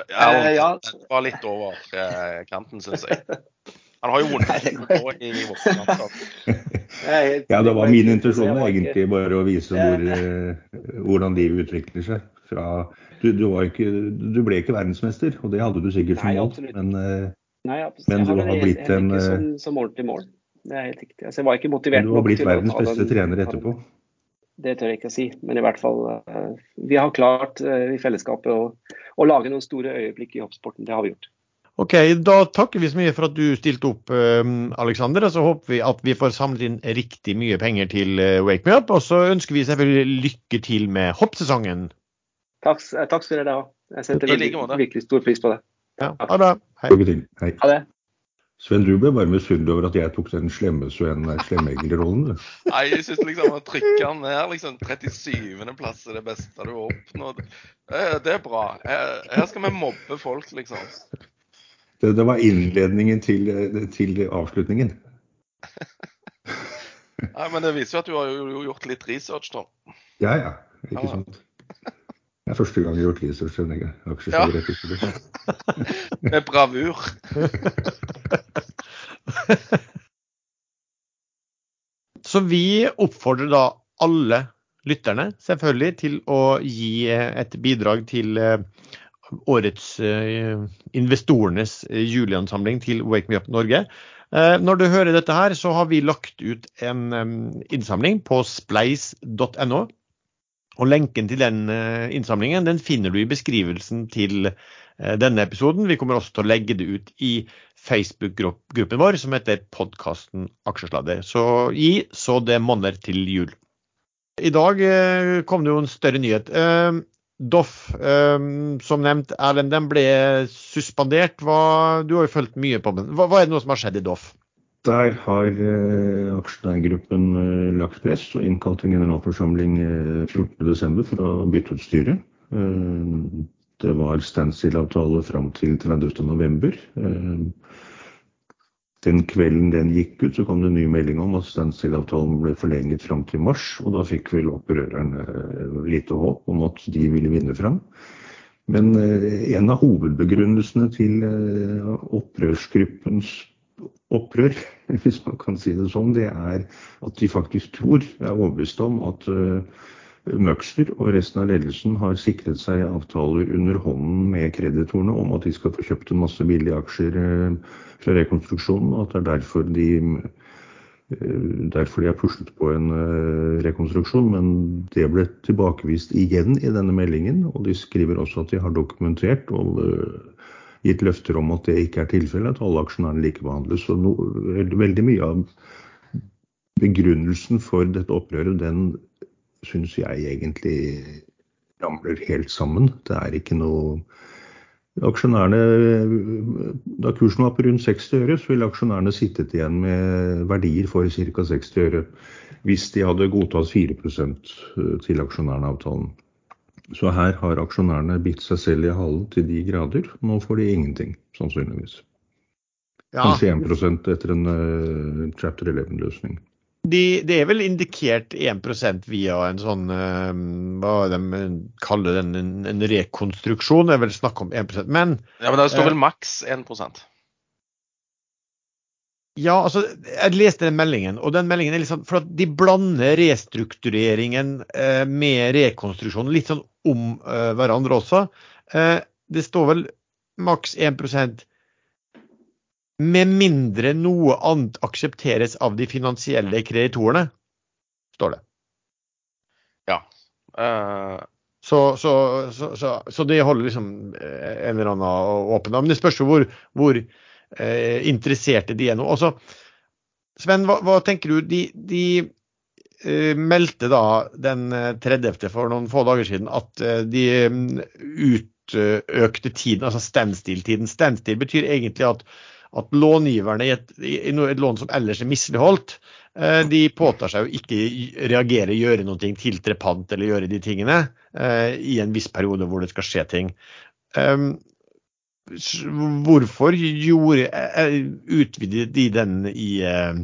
ja, det var litt over kanten, syns jeg. Han har jo vunnet i voksen Ja, det var min intensjon egentlig bare å vise hvor, uh, hvordan livet utvikler seg. Fra, du, du, ikke, du, ble ikke verdensmester, og det hadde du sikkert som mål, men, Nei, men du har blitt en som, som mål til mål. Det er helt riktig. Altså, jeg var ikke motivert Du har blitt verdens beste trener etterpå. Det tør jeg ikke å si, men i hvert fall Vi har klart i fellesskapet å, å lage noen store øyeblikk i hoppsporten. Det har vi gjort. Ok, Da takker vi så mye for at du stilte opp, Aleksander. Alexander. Og så håper vi at vi får samlet inn riktig mye penger til eh, Wake Me Up. Og så ønsker vi selvfølgelig lykke til med hoppsesongen. Takk, eh, takk skal dere ha. Jeg setter veldig, virkelig stor pris på det. Ja, ha det bra. Hei. Hei. Ha det. Sven, du ble bare misunnelig over at jeg tok den slemme Sven-slemmeeggerrollen. [LAUGHS] Nei, jeg syns liksom å trykke han ned liksom 37.-plass er det beste du har oppnådd. Det er bra. Her skal vi mobbe folk, liksom. Det, det var innledningen til, til avslutningen. [LAUGHS] Nei, men det viser jo at du har jo gjort litt research, da. Ja, ja. Ikke ja. sant. [LAUGHS] Det er første gang jeg har gjort research en aksjeselger. Ja. [LAUGHS] Med bravur. [LAUGHS] Så vi oppfordrer da alle lytterne selvfølgelig til å gi et bidrag til eh, årets eh, investorenes eh, juleansamling til Wake Me Up Norge. Eh, når du hører dette her, så har vi lagt ut en innsamling på spleis.no. Og lenken til den innsamlingen den finner du i beskrivelsen til denne episoden. Vi kommer også til å legge det ut i Facebook-gruppen vår som heter podkasten Aksjesladder. Så gi så det monner til jul. I dag kom det jo en større nyhet. Doff, som nevnt, Erlend, den ble suspendert. Hva, du har jo fulgt mye på den. Hva, hva, er det nå som har skjedd i Doff? Der har eh, aksjonærgruppen eh, lagt press og innkalt en generalforsamling eh, 14.12. for å bytte ut styret. Eh, det var standstill-avtale fram til 30.11. Eh, den kvelden den gikk ut, så kom det en ny melding om at standstill-avtalen ble forlenget fram til mars. Og da fikk vel opprørerne eh, lite håp om at de ville vinne fram. Men eh, en av hovedbegrunnelsene til eh, opprørsgruppens opprør, [LAUGHS] hvis man kan si det sånn, det er at de faktisk tror, er overbevist om, at Møxter og resten av ledelsen har sikret seg avtaler under hånden med kreditorene om at de skal få kjøpt en masse billige aksjer eh, fra rekonstruksjonen, og at det er derfor de, eh, derfor de har puslet på en eh, rekonstruksjon. Men det ble tilbakevist igjen i denne meldingen, og de skriver også at de har dokumentert og gitt løfter om at det ikke er tilfellet, at alle aksjonærene likebehandles. Så no, veldig mye av begrunnelsen for dette opprøret, den syns jeg egentlig ramler helt sammen. Det er ikke noe Aksjonærene, Da kursen var på rundt 60 øre, så ville aksjonærene sittet igjen med verdier for ca. 60 øre hvis de hadde godtatt 4% til aksjonærene-avtalen. Så her har aksjonærene bitt seg selv i halen til de grader. Nå får de ingenting, sannsynligvis. Ja, Kanskje 1% etter en uh, chapter 11-løsning. de, det er vel indikert 1% via en sånn uh, Hva de kaller den, en, en rekonstruksjon. Det er vel snakk om 1% Men Ja, men det står Eh. vel maks 1% Ja, altså, jeg leste den meldingen, og den meldingen er litt sånn For at de blander restruktureringen eh, med rekonstruksjonen litt sånn om uh, hverandre også. Uh, det står vel maks 1% med mindre noe annet aksepteres av de finansielle kreditorene, står det. Ja. Uh... Så, så, så, så, så det holder liksom en eller annen åpen. Men det spørs jo hvor, hvor interesserte de er nå. Også, Sven, hva, hva tenker du? De, de meldte da den eh, 30. for noen få dager siden at eh, de mm, utøkte tiden, altså standstill-tiden. Standstill betyr egentlig at, at långiverne i et, i et lån som ellers er misligholdt, eh, de påtar seg å ikke reagere, gjøre noe tiltre pant eller gjøre de tingene eh, i en viss periode hvor det skal skje ting. Um, hvorfor gjorde, eh, utvidet de den i eh,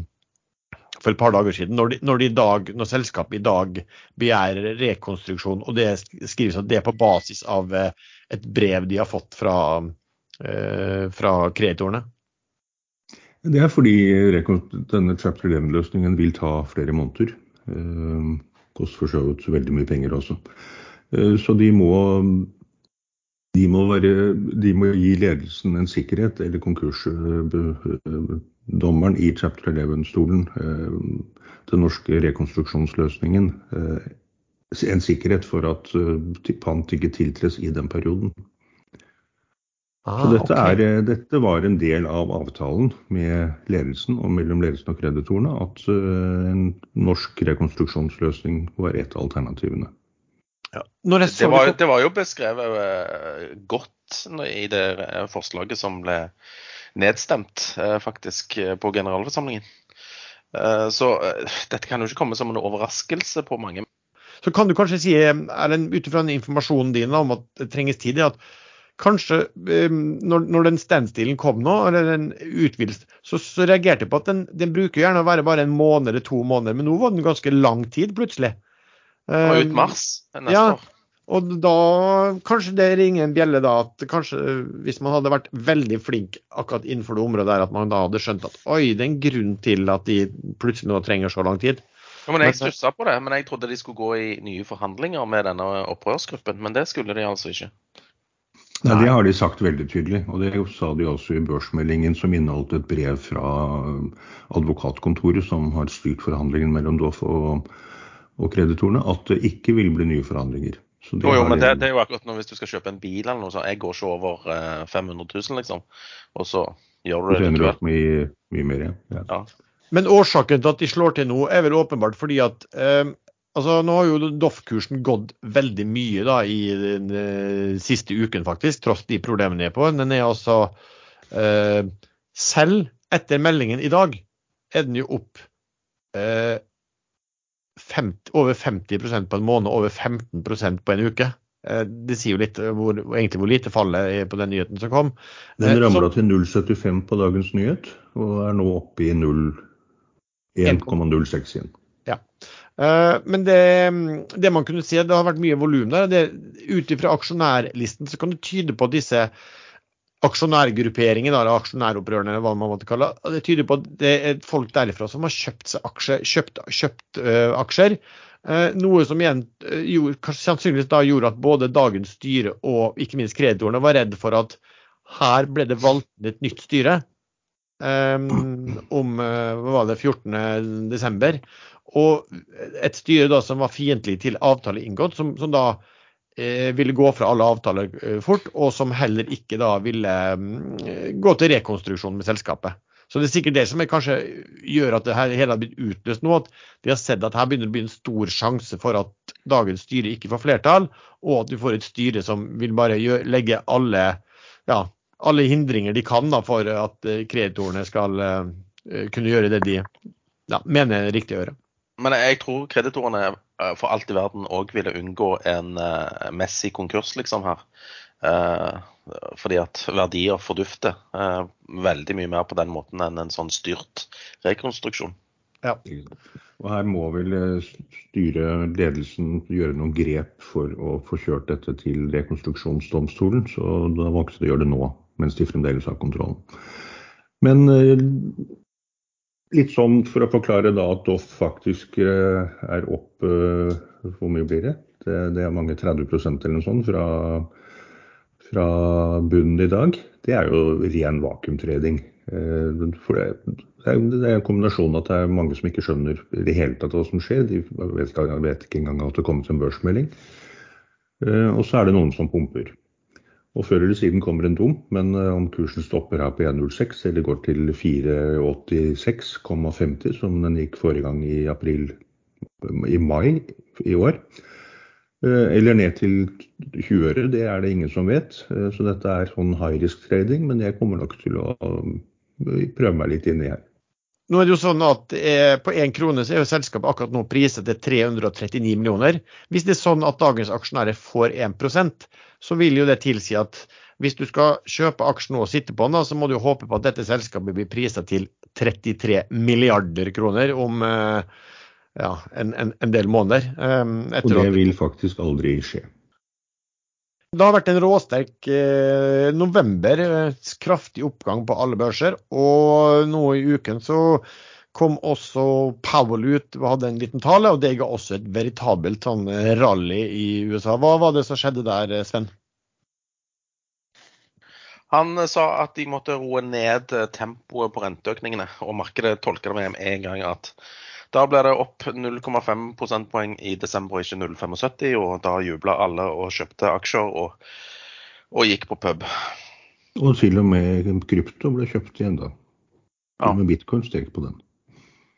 for et par dager siden, når, de, når, de dag, når selskapet i dag begjærer rekonstruksjon, og det skrives at det er på basis av eh, et brev de har fått fra, eh, fra kreditorene? Det er fordi denne chapter 11-løsningen vil ta flere måneder. Eh, koster for så vidt veldig mye penger også. Så de må, de må, være, de må gi ledelsen en sikkerhet, eller konkursdommeren i chapter 11-stolen, eh, den norske rekonstruksjonsløsningen, eh, en sikkerhet for at eh, pant ikke tiltres i den perioden. Så dette, okay. er, dette var en del av avtalen med ledelsen og mellom ledelsen og kreditorene at en norsk rekonstruksjonsløsning var et av alternativene. Ja. Det, var, det, var jo beskrevet eh, godt i det eh, forslaget som ble nedstemt eh, faktisk på generalforsamlingen. Så dette kan jo ikke komme som en overraskelse på mange. så kan du kanskje si, Erlend, ut ifra informasjonen din om at det trenges tid, at kanskje når, når den standstillen kom nå, eller den utvidelsen, så, så reagerte jeg på at den, den bruker gjerne å være bare en måned eller to måneder, men nå var den ganske lang tid plutselig. Og Eh, ut mars neste ja. år. Og da kanskje det ringer en bjelle da at kanskje eh, hvis man hadde vært veldig flink akkurat innenfor det området der, at man da hadde skjønt at oi, det er en grunn til at de plutselig nå trenger så lang tid. Ja, men jeg Men- stussa på det, men jeg trodde de skulle gå i nye forhandlinger med denne opprørsgruppen. Men det skulle de altså ikke. Nei, Det har de sagt veldig tydelig, og det sa de også i børsmeldingen som inneholdt et brev fra advokatkontoret som har styrt forhandlingen mellom Doff og, og kreditorene, at det ikke vil bli nye forhandlinger. Så Jo, jo, men det, det er jo akkurat nå hvis du skal kjøpe en bil eller noe sånt. Jeg går ikke over eh, 500 000, liksom. Og så gjør du så det ender det du opp mye, mye mer. Ja. Ja. Men årsaken til at de slår til nå, er vel åpenbart fordi at eh, altså Nå har jo Doff-kursen gått veldig mye da i den eh, siste uken, faktisk, tross de problemene de er på. Den er altså eh, Selv etter meldingen i dag er den jo opp eh, 50, over 50% på en måned, over 15% på en uke. Eh, det sier jo litt hvor, egentlig hvor lite fallet er på den nyheten som kom. Den Eh, ramla til 0,75 på dagens nyhet, og er nå oppe i 0 1,06 igjen. Ja. Men det, det man kunne si, det har vært mye volum der. Ut ifra aksjonærlisten så kan det tyde på at disse aksjonærgrupperingene, eller aksjonæropprørene, eller hva man måtte kalle det, det tyder på at det er folk derifra som har kjøpt, seg aksjer, kjøpt, kjøpt uh, aksjer. Uh, noe som igjen uh, gjorde, kanskje sannsynligvis da gjorde at både dagens styre og ikke minst kreditorene var redd for at her ble det valgt et nytt styre um, om hva var det, 14. desember. Og et styre da som var fiendtlig til avtale inngått, som, som da ville gå fra alle avtaler eh, fort, og som heller ikke da ville mm, gå til rekonstruksjon med selskapet. Så det er sikkert det som kanskje gjør at det hele har blitt utløst nå. At de har sett at her begynner det å bli en stor sjanse for at dagens styre ikke får flertall, og at du får et styre som vil bare gjøre, legge alle, ja, alle hindringer de kan da, for at eh, kreditorene skal uh, kunne gjøre det de ja, mener er riktig å gjøre. Men jeg tror kreditorene for alt i verden òg ville unngå en uh, messig konkurs, liksom, her. Uh, fordi at verdier fordufter uh, veldig mye mer på den måten enn en sånn styrt rekonstruksjon. Ja. Og her må vel styre styret, ledelsen, gjøre noen grep for å få kjørt dette til rekonstruksjonsdomstolen. Så da valgte de å gjøre det nå, mens de fremdeles har kontrollen. Men uh, litt sånn for å forklare da at Doff faktisk er opp Hvor mye blir det? Det, det er mange 30% eller noe sånt fra fra bunnen i dag, det er jo ren vakuumtreding. Eh, for det, er, en kombinasjon at det er mange som ikke skjønner i det hele tatt hva som skjer. De vet, vet ikke engang at det kommer til en børsmelding. Eh, og så er det noen som pumper. Og før eller siden kommer en dump, men eh, om kursen stopper her på 1,06 eller går til 4,86,50 som den gikk forrige gang i april i mai i år, Eh, eller ned til 20 øre, det er det ingen som vet. Eh, så dette er sånn high risk trading, men jeg kommer nok til å prøve meg litt inni her. Nå er det jo sånn at På én krone så er jo selskapet akkurat nå priset til 339 millioner. Hvis det er sånn at dagens aksjonærer får 1% så vil jo det tilsi at hvis du skal kjøpe aksjen og sitte på den, så må du jo håpe på at dette selskapet blir priset til 33 milliarder kroner om ja, en, en, en, del måneder. Um, og det vil faktisk aldri skje. Det har vært en råsterk eh, november. Eh, kraftig oppgang på alle børser. Og nå i uken så kom også Powell ut og hadde en liten tale, og det ga også et veritabelt sånn, rally i USA. Hva var det som skjedde der, Sven? Han sa at de måtte roe ned tempoet på renteøkningene, og markedet tolker det med en gang at da ble det opp 0,5 prosentpoeng i desember, ikke 0,75, og da jubla alle og kjøpte aksjer og, og, gikk på pub. Og til og med krypto ble kjøpt igjen, da. Ja. Med bitcoin steg på den.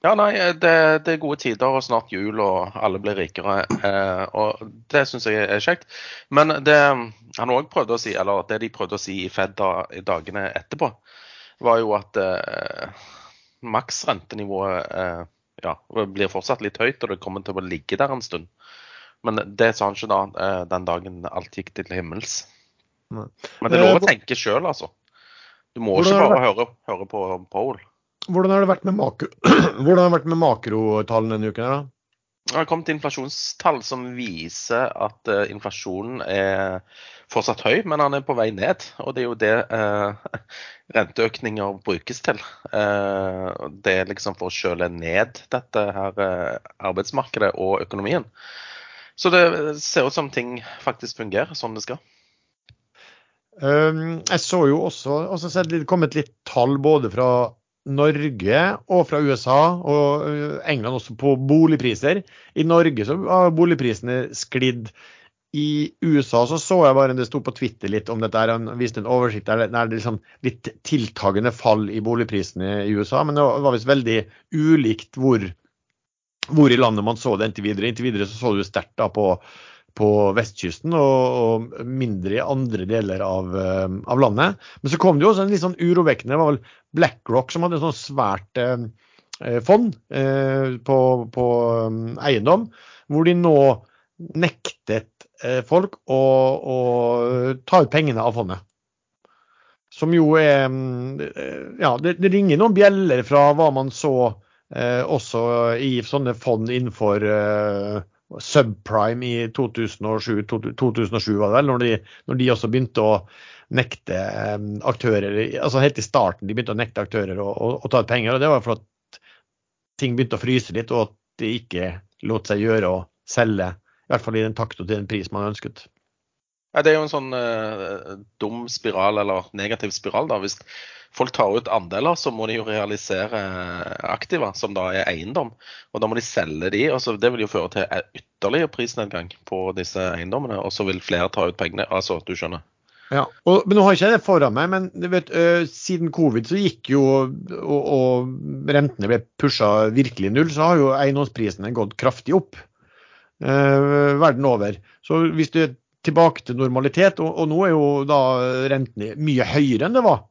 Ja, nei, det, det, er gode tider og snart jul og alle blir rikere. Eh, og det syns jeg er kjekt. Men det han òg prøvde å si, eller det de prøvde å si i Fed da, i dagene etterpå, var jo at eh, maksrentenivået eh, ja, blir fortsatt litt høyt, og det kommer til å ligge der en stund. Men det sa han ikke da eh, den dagen alt gikk til himmels. Men det er lov å eh, tenke sjøl, altså. Du må ikke bare høre, høre på Pole. Hvordan har det vært med, makro, [CLEARS THROAT] med makrotallene denne uken? da? Det har kommet inflasjonstall som viser at uh, inflasjonen er fortsatt høy, men han er på vei ned. Og det er jo det uh, renteøkninger brukes til. Uh, det er liksom for å kjøle ned dette her arbeidsmarkedet og økonomien. Så det ser ut som ting faktisk fungerer sånn det skal. Um, jeg så jo også, også det kommet litt tall både fra Norge og fra USA og øh, England også på boligpriser. I Norge så har boligprisene sklidd. I USA så så jeg bare det sto på Twitter litt om dette. Han viste en oversikt der det er liksom litt tiltagende fall i boligprisene i USA. Men det var visst veldig ulikt hvor, hvor, i landet man så det inntil videre. Inntil videre så så du sterkt på på vestkysten og, og, mindre i andre deler av, uh, av, landet. Men så kom det jo også en litt sånn urovekkende Det var vel BlackRock som hadde et sånt svært uh, fond uh, på, på um, eiendom, hvor de nå nektet folk å, å, ta ut pengene av fondet. Som jo er Ja, det, det, ringer noen bjeller fra hva man så også i sånne fond innenfor subprime i 2007, 2007 var det vel, når de, når de også begynte å nekte aktører altså Helt i starten de begynte å nekte aktører å, å, å ta ut penger. og Det var for at ting begynte å fryse litt, og at det ikke lot seg gjøre å selge. I hvert fall i den takt og til den pris man ønsket. Ja, det er jo en sånn uh, dum spiral, eller negativ spiral. da, Hvis folk tar ut andeler, så må de jo realisere aktiva, som da er eiendom. Og da må de selge de, og så Det vil jo føre til ytterligere prisnedgang på disse eiendommene. Og så vil flere ta ut pengene. Altså, du skjønner. Ja, og, men Nå har ikke jeg det foran meg, men du vet, øh, siden covid så gikk jo og, og rentene ble pusha virkelig null, så har jo eiendomsprisene gått kraftig opp øh, verden over. Så hvis du tilbake til normalitet, og, og nå er jo da rentene mye høyere enn det var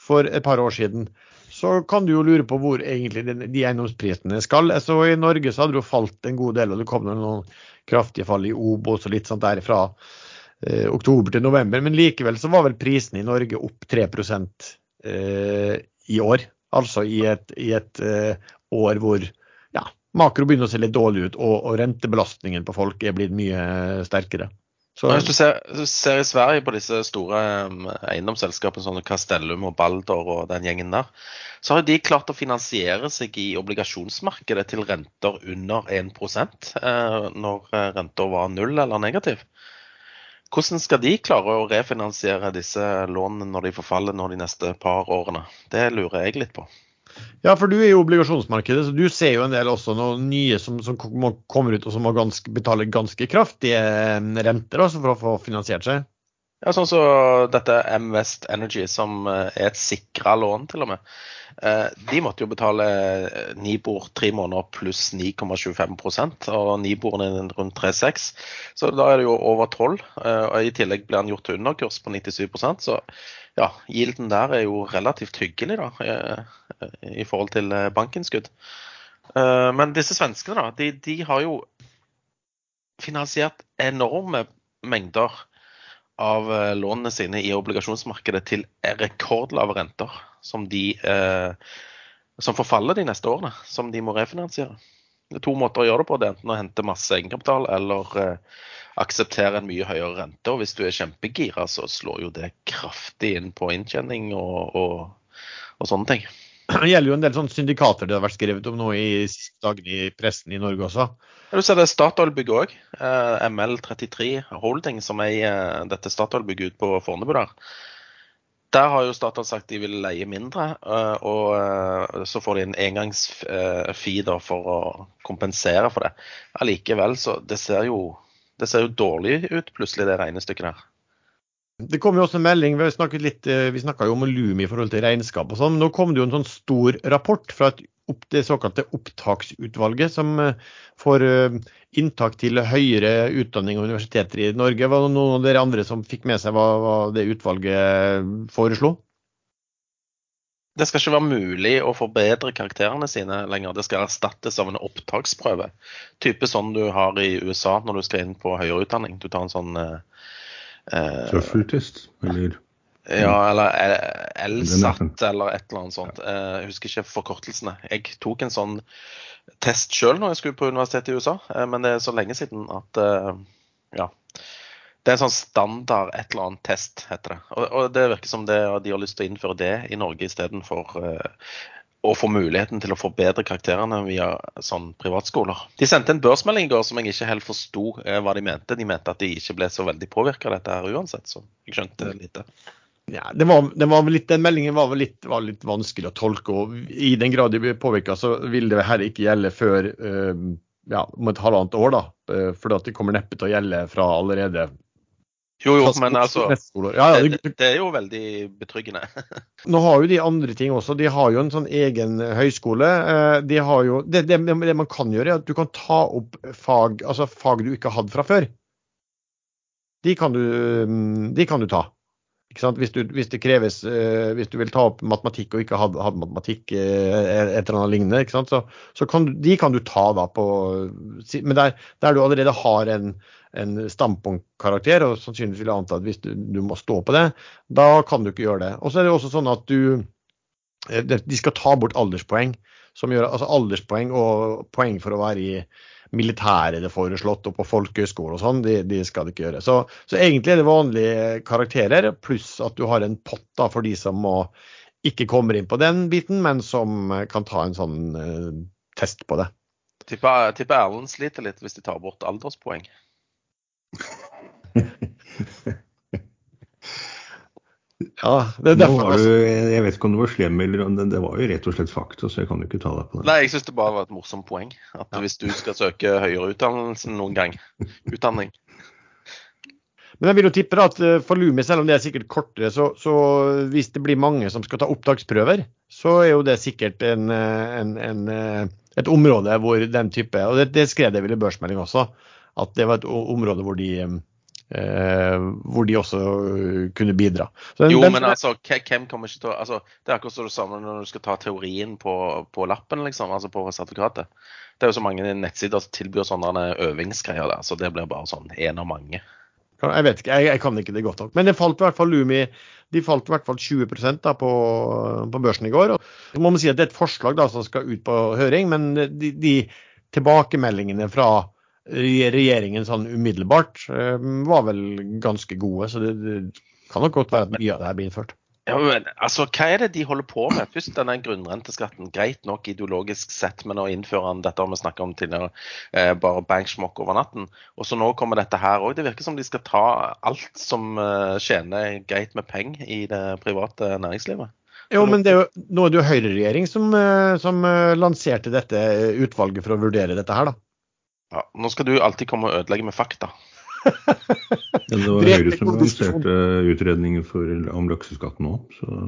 for et par år siden, så kan du jo lure på hvor egentlig de, eiendomsprisene skal. Så I Norge så hadde det jo falt en god del, og det kom noen kraftige fall i Obos og litt sånt derifra eh, oktober til november. Men likevel så var vel prisene i Norge opp 3 eh, i år. Altså i et, i et eh, år hvor ja, makro begynner å se litt dårlig ut, og, og rentebelastningen på folk er blitt mye sterkere. Så, Hvis du ser, du ser, i Sverige på disse store um, eiendomsselskapene som Castellum og Balder og den gjengen der, så har de klart å finansiere seg i obligasjonsmarkedet til renter under 1 eh, når renta renter var null eller negativ. Hvordan skal de klare å refinansiere disse lånene når de forfaller nå de neste par årene? Det lurer jeg litt på. Ja, for du er i obligasjonsmarkedet, så du ser jo en del også noen nye som, som kommer ut og som må ganske, betale ganske kraftige eh, renter også, for å få finansiert seg. Ja, sånn som så dette M Energy, som eh, er et sikra lån, til og med. Eh, de måtte jo betale Nibor tre måneder pluss 9,25% og Niboren er rundt 3,6 Så da er det jo over 12 og I tillegg blir han gjort til underkurs på 97% så ja, gilden der er jo relativt hyggelig da, eh, i forhold til eh, bankinnskudd. Eh, men disse svenskene, da, de, de har jo finansiert enorme mengder av lånene sine i obligasjonsmarkedet til rekordlave renter, som de som forfaller de neste årene, som de må refinansiere. Det er to måter å gjøre det på. Det er enten å hente masse egenkapital eller akseptere en mye høyere rente. Og hvis du er kjempegira, så slår jo det kraftig inn på inntjening og, og, og sånne ting. Det gjelder jo en del sånne syndikater det har vært skrevet om nå i siste dagene i pressen i Norge også. Du ser det Statoil-bygget òg. Eh, ML33 Holding, som er eh, dette Statoil-bygget ute på Fornebu der. Der har jo Statoil sagt de vil leie mindre, eh, og så får de en engangsfee for å kompensere for det. Allikevel, så det ser jo det ser jo dårlig ut plutselig, det regnestykket der. Det kom jo også en melding, Vi snakket litt, eh, vi snakka jo om Lumi i forhold til regnskap og sånn. Nå kom det jo en sånn stor rapport fra det såkalte opptaksutvalget, som eh, får eh, inntak til høyere utdanning og universiteter i Norge. Var det noen av dere andre som fikk med seg hva, hva det utvalget foreslo? Det skal ikke være mulig å forbedre karakterene sine lenger. Det skal erstattes av en opptaksprøve. Type sånn du har i USA når du skal inn på høyere utdanning. Du tar en sånn eh, Tøffeltest, eller? Ja, eller LSAT eller et eller annet sånt. Eh, jeg husker ikke forkortelsene. Jeg tok en sånn test sjøl når jeg skulle på universitetet i USA, eh, men det er så lenge siden at eh, ja. Det er en sånn standard et eller annet test, heter det. Og, og det virker som det, de har lyst til å innføre det i Norge istedenfor uh, å få muligheten til å forbedre karakterene via sånn privatskoler. De sendte en børsmelding i går som jeg ikke helt forsto uh, hva de mente. De mente at de ikke ble så veldig påvirka av dette her uansett, så jeg skjønte lite. Ja, det var, det var litt, Den meldingen var litt, var litt, vanskelig å tolke. og I den grad de ble påvirka, så vil det her ikke gjelde før uh, ja, om et halvannet år. da, For det kommer neppe til å gjelde fra allerede jo, jo, men altså det, det, er jo veldig betryggende. [LAUGHS] Nå har jo de andre ting også. De har jo en sånn egen høyskole. Eh, de har jo, det, det, det man kan gjøre, er at du kan ta opp fag, altså fag du ikke har hatt fra før. De kan du, mm, de kan du ta. Hvis, du, hvis, det kreves, uh, hvis du vil ta opp matematikk og ikke hadde, hadde matematikk, et eller annet lignende, så, så kan du, de kan du ta da på Men der, der du allerede har en, en standpunktkarakter, og sannsynligvis vil jeg anta at hvis du, du, må stå på det, da kan du ikke gjøre det. Og så er det også sånn at du eh, De skal ta bort alderspoeng. Som gjør, altså alderspoeng og poeng for å være i militæret det foreslått, og på folkehøyskole og sånn, de, de, skal det ikke gjøre. Så, så, egentlig er det vanlige karakterer, pluss at du har en pott da, for de som må, ikke kommer inn på den biten, men som kan ta en sånn uh, test på det. Tipper Erlend sliter litt hvis de tar bort alderspoeng. [LAUGHS] Ja, det er derfor. Du, jeg vet ikke om du var slem eller om det, det var jo rett og slett fakta, så jeg kan jo ikke ta deg på det. Nei, jeg syns det bare var et morsomt poeng. At ja. hvis du skal søke høyere utdannelse noen gang, utdanning Men jeg vil jo tippe da at eh, for Lumi, selv om det er sikkert kortere, så, så hvis det blir mange som skal ta opptaksprøver, så er jo det sikkert en, eh, en, en, eh, et område hvor den type Og det, det skrev jeg vel i børsmelding også, at det var et område hvor de Eh, hvor de også kunne bidra. Den, jo, men altså, hvem kommer ikke til å altså, Det er akkurat som det samme når du skal ta teorien på, på lappen, liksom, altså på sertifikatet. Det er jo så mange nettsider som tilbyr sånne øvingsgreier der, så det blir bare sånn én av mange. Jeg vet ikke, jeg, jeg, kan ikke det godt nok. Men det falt i hvert fall Lumi de falt i hvert fall 20 da på, på børsen i går. Og så må man si at Det er et forslag da som skal ut på høring, men de, de tilbakemeldingene fra regjeringen sånn umiddelbart eh, var vel ganske gode. Så det, det kan nok godt være at mye av det her blir innført. Ja, men altså, Hva er det de holder på med? Først denne grunnrenteskatten. Greit nok ideologisk sett, men å innføre den, dette har vi snakket om tidligere, eh, bare banksmokk over natten. Og så nå kommer dette her òg. Det virker som de skal ta alt som eh, tjener greit med penger i det private næringslivet. Jo, men det er jo, nå er det jo høyreregjering som, eh, som lanserte dette utvalget for å vurdere dette her, da. Ja, nå skal du alltid komme og ødelegge med fakta. ja, det var Høyre som lanserte utredningen for, om lakseskatten òg. Så,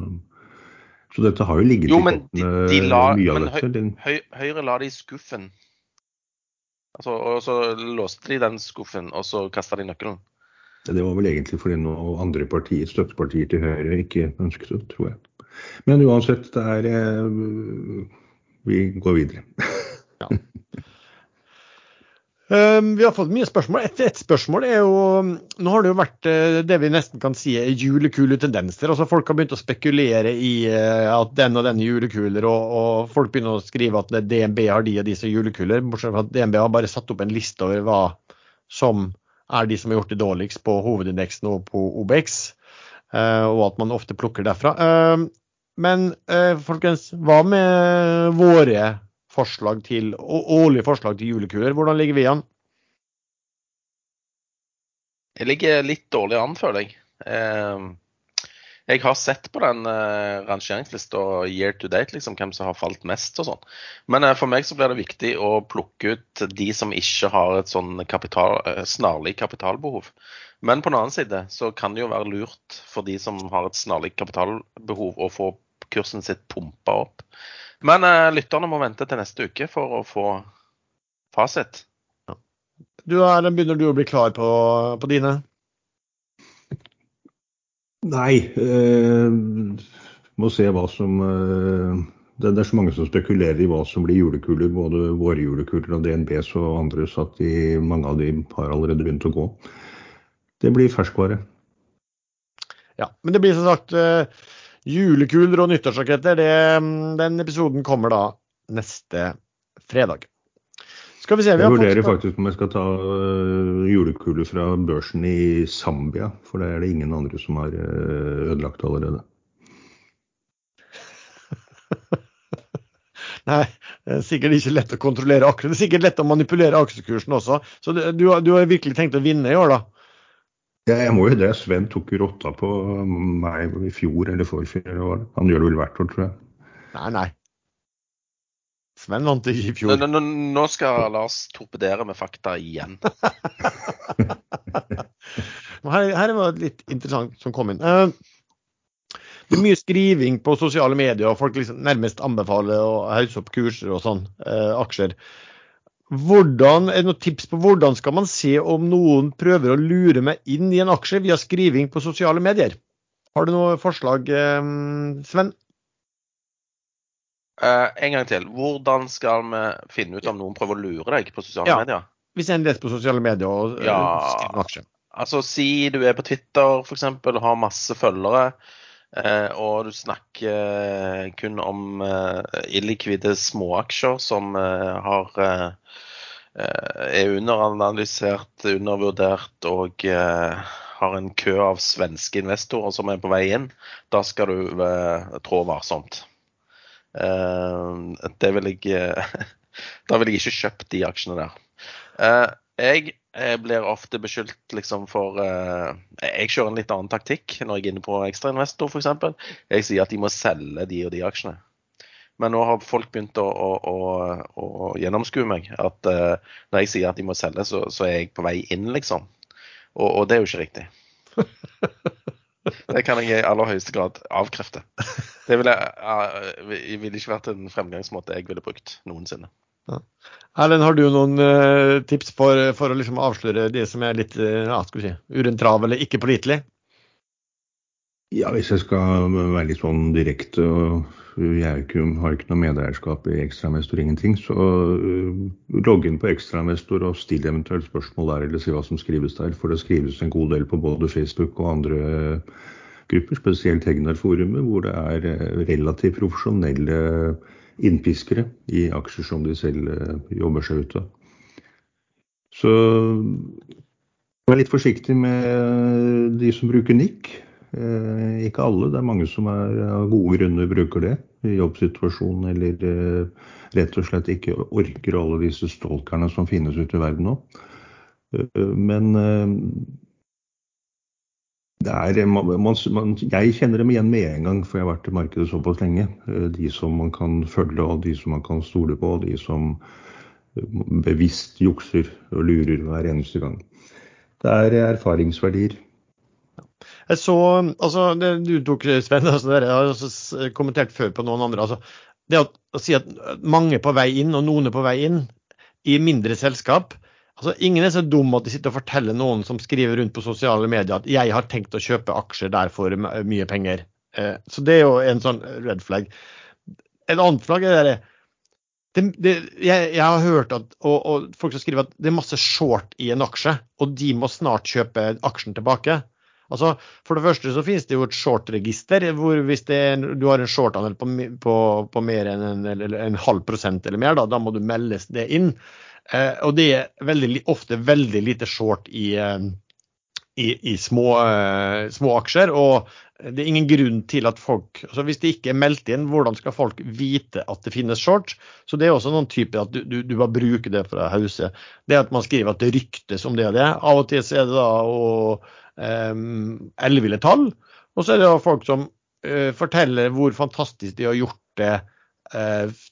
så, dette har jo ligget jo, men de, de la, mye av dette. Høy, Høyre la det i skuffen. Altså, og så låste de den skuffen, og så kasta de nøkkelen. Ja, det var vel egentlig fordi noen andre partier, støttepartier til Høyre ikke ønsket det, tror jeg. Men uansett, det er eh, Vi går videre. ja. [LAUGHS] Ehm, vi har fått mye spørsmål. Et, et, spørsmål er jo Nå har det jo vært eh, det vi nesten kan si er julekule tendenser. Altså Folk har begynt å spekulere i eh, at den og den er julekuler, og, og, folk begynner å skrive at DNB har de og de som julekuler. Bortsett fra at DNB har bare satt opp en liste over hva som er de som har gjort det dårligst på hovedindeksen og på OBX, eh, og at man ofte plukker derfra. Ehm, men folkens, hva med våre forslag til, årlige forslag til julekuler. Hvordan ligger vi an? Jeg ligger litt dårlig an, føler jeg. Ehm, jeg har sett på den uh, rangeringslista year to date, liksom, hvem som har falt mest og sånn. Men uh, for meg så blir det viktig å plukke ut de som ikke har et sånn kapital, uh, snarlig kapitalbehov. Men på den annen side så kan det jo være lurt for de som har et snarlig kapitalbehov, å få kursen sitt pumpa opp. Men uh, lytterne må vente til neste uke for å få fasit. Ja. Du Erlend, begynner du å bli klar på, på dine? Nei. Eh, må se hva som eh, det, det, er så mange som spekulerer i hva som blir julekuler. Både våre julekuler og DNBs og andres. At de, mange av de har allerede begynt å gå. Det blir ferskvare. Ja, men det blir som sagt eh, Julekuler og nyttårsraketter, den episoden kommer da neste fredag. Skal vi se, vi jeg vurderer fått... faktisk om jeg skal ta uh, julekuler fra børsen i Zambia. For det er det ingen andre som har uh, ødelagt allerede. [LAUGHS] Nei, det er sikkert ikke lett å kontrollere aksjer. Det er sikkert lett å manipulere aksjekursen også. Så du, du, har virkelig tenkt å vinne i år, da? Ja, jeg må jo det. Sven tok jo rotta på meg i fjor eller forfjor. Han gjør det vel hvert år, tror jeg. Nei, nei. Sven vant ikke i fjor. Nå, nå, nå skal Lars torpedere med fakta igjen. [LAUGHS] her, her var det litt interessant som kom inn. Uh, det er mye skriving på sosiale medier, og folk liksom nærmest anbefaler å hause opp kurser og sånn, uh, aksjer. Hvordan, er det noen tips på hvordan skal man se om noen prøver å lure meg inn i en aksje via skriving på sosiale medier? Har du noe forslag, eh, Sven? Uh, en gang til. Hvordan skal vi finne ut om noen prøver å lure deg på sosiale ja. medier? Hvis en leser på sosiale medier og ja. skriver en aksje. Altså, Si du er på Twitter f.eks. og har masse følgere. Uh, og du snakker uh, kun om illikvide småaksjer som har Eh, er underanalysert, undervurdert og eh, har en kø av svenske investorer som er på vei inn, da skal du eh, trå varsomt. Det vil jeg [LAUGHS] Da vil jeg ikke kjøpt de aksjene der. Jeg blir ofte beskyldt liksom for Jeg kjører en litt annen taktikk når jeg er inne på ekstrainvestor f.eks. Jeg sier at de må selge de og de aksjene. Men nå har folk begynt å, å, å, å gjennomskue meg. At uh, når jeg sier at de må selge, så, så, er jeg på vei inn, liksom. Og, og, det er jo ikke riktig. Det kan jeg i aller høyeste grad avkrefte. Det ville, uh, ville ikke vært en fremgangsmåte jeg ville brukt noensinne. Erlend, har du noen uh, tips for, for, å liksom avsløre det som er litt uh, si, urentrav eller ikke pålitelig? Ja, hvis jeg skal være litt sånn direkte og jeg ikke, har ikke noe medeierskap i Ekstramestor, ingenting, så uh, logg inn på Ekstramestor og still eventuelt spørsmål der, eller si hva som skrives der. For det skrives en god del på både Facebook og andre grupper, spesielt Hegnar-forumet, hvor det er uh, relativt profesjonelle innpiskere i aksjer som de selv uh, jobber seg ut av. Så vær litt forsiktig med de som bruker nikk. Eh, ikke alle, det er mange som er, av gode grunner bruker det i jobbsituasjonen, eller eh, rett og slett ikke orker alle disse stalkerne som finnes ute i verden nå. Eh, men er, man, man, jeg kjenner dem igjen med en gang, for jeg har vært i markedet såpass lenge. De som man kan følge, og de som man kan stole på, og de som bevisst jukser og lurer hver eneste gang. Det er erfaringsverdier. Jeg så, altså det du tok, Sven, altså det jeg har også kommentert før på noen andre. altså Det å, si at mange er på vei inn, og noen er på vei inn, i mindre selskap altså Ingen er så dum at de sitter og forteller noen som skriver rundt på sosiale medier at 'jeg har tenkt å kjøpe aksjer der for mye penger'. Eh, så det er jo en sånn red flag. En annen flagg er det, det, det jeg, jeg, har hørt at og, og folk som skriver at det er masse short i en aksje, og de må snart kjøpe aksjen tilbake. Altså, For det første så finnes det jo et short-register, hvor hvis er, du har en short-andel på, på, på, mer enn en, en, en halv prosent eller mer, da, da må du meldes det inn. Eh, og det er veldig, ofte veldig lite short i, eh, i, i små, eh, små, aksjer. Og det er ingen grunn til at folk altså Hvis det ikke er meldt inn, hvordan skal folk vite at det finnes short? Så det er også noen typer at du, du, du bare bruker det for å hause. Det at man skriver at det ryktes om det og det. Av og til så er det da å elleville tall. Og så er det folk som uh, forteller hvor fantastisk de har gjort det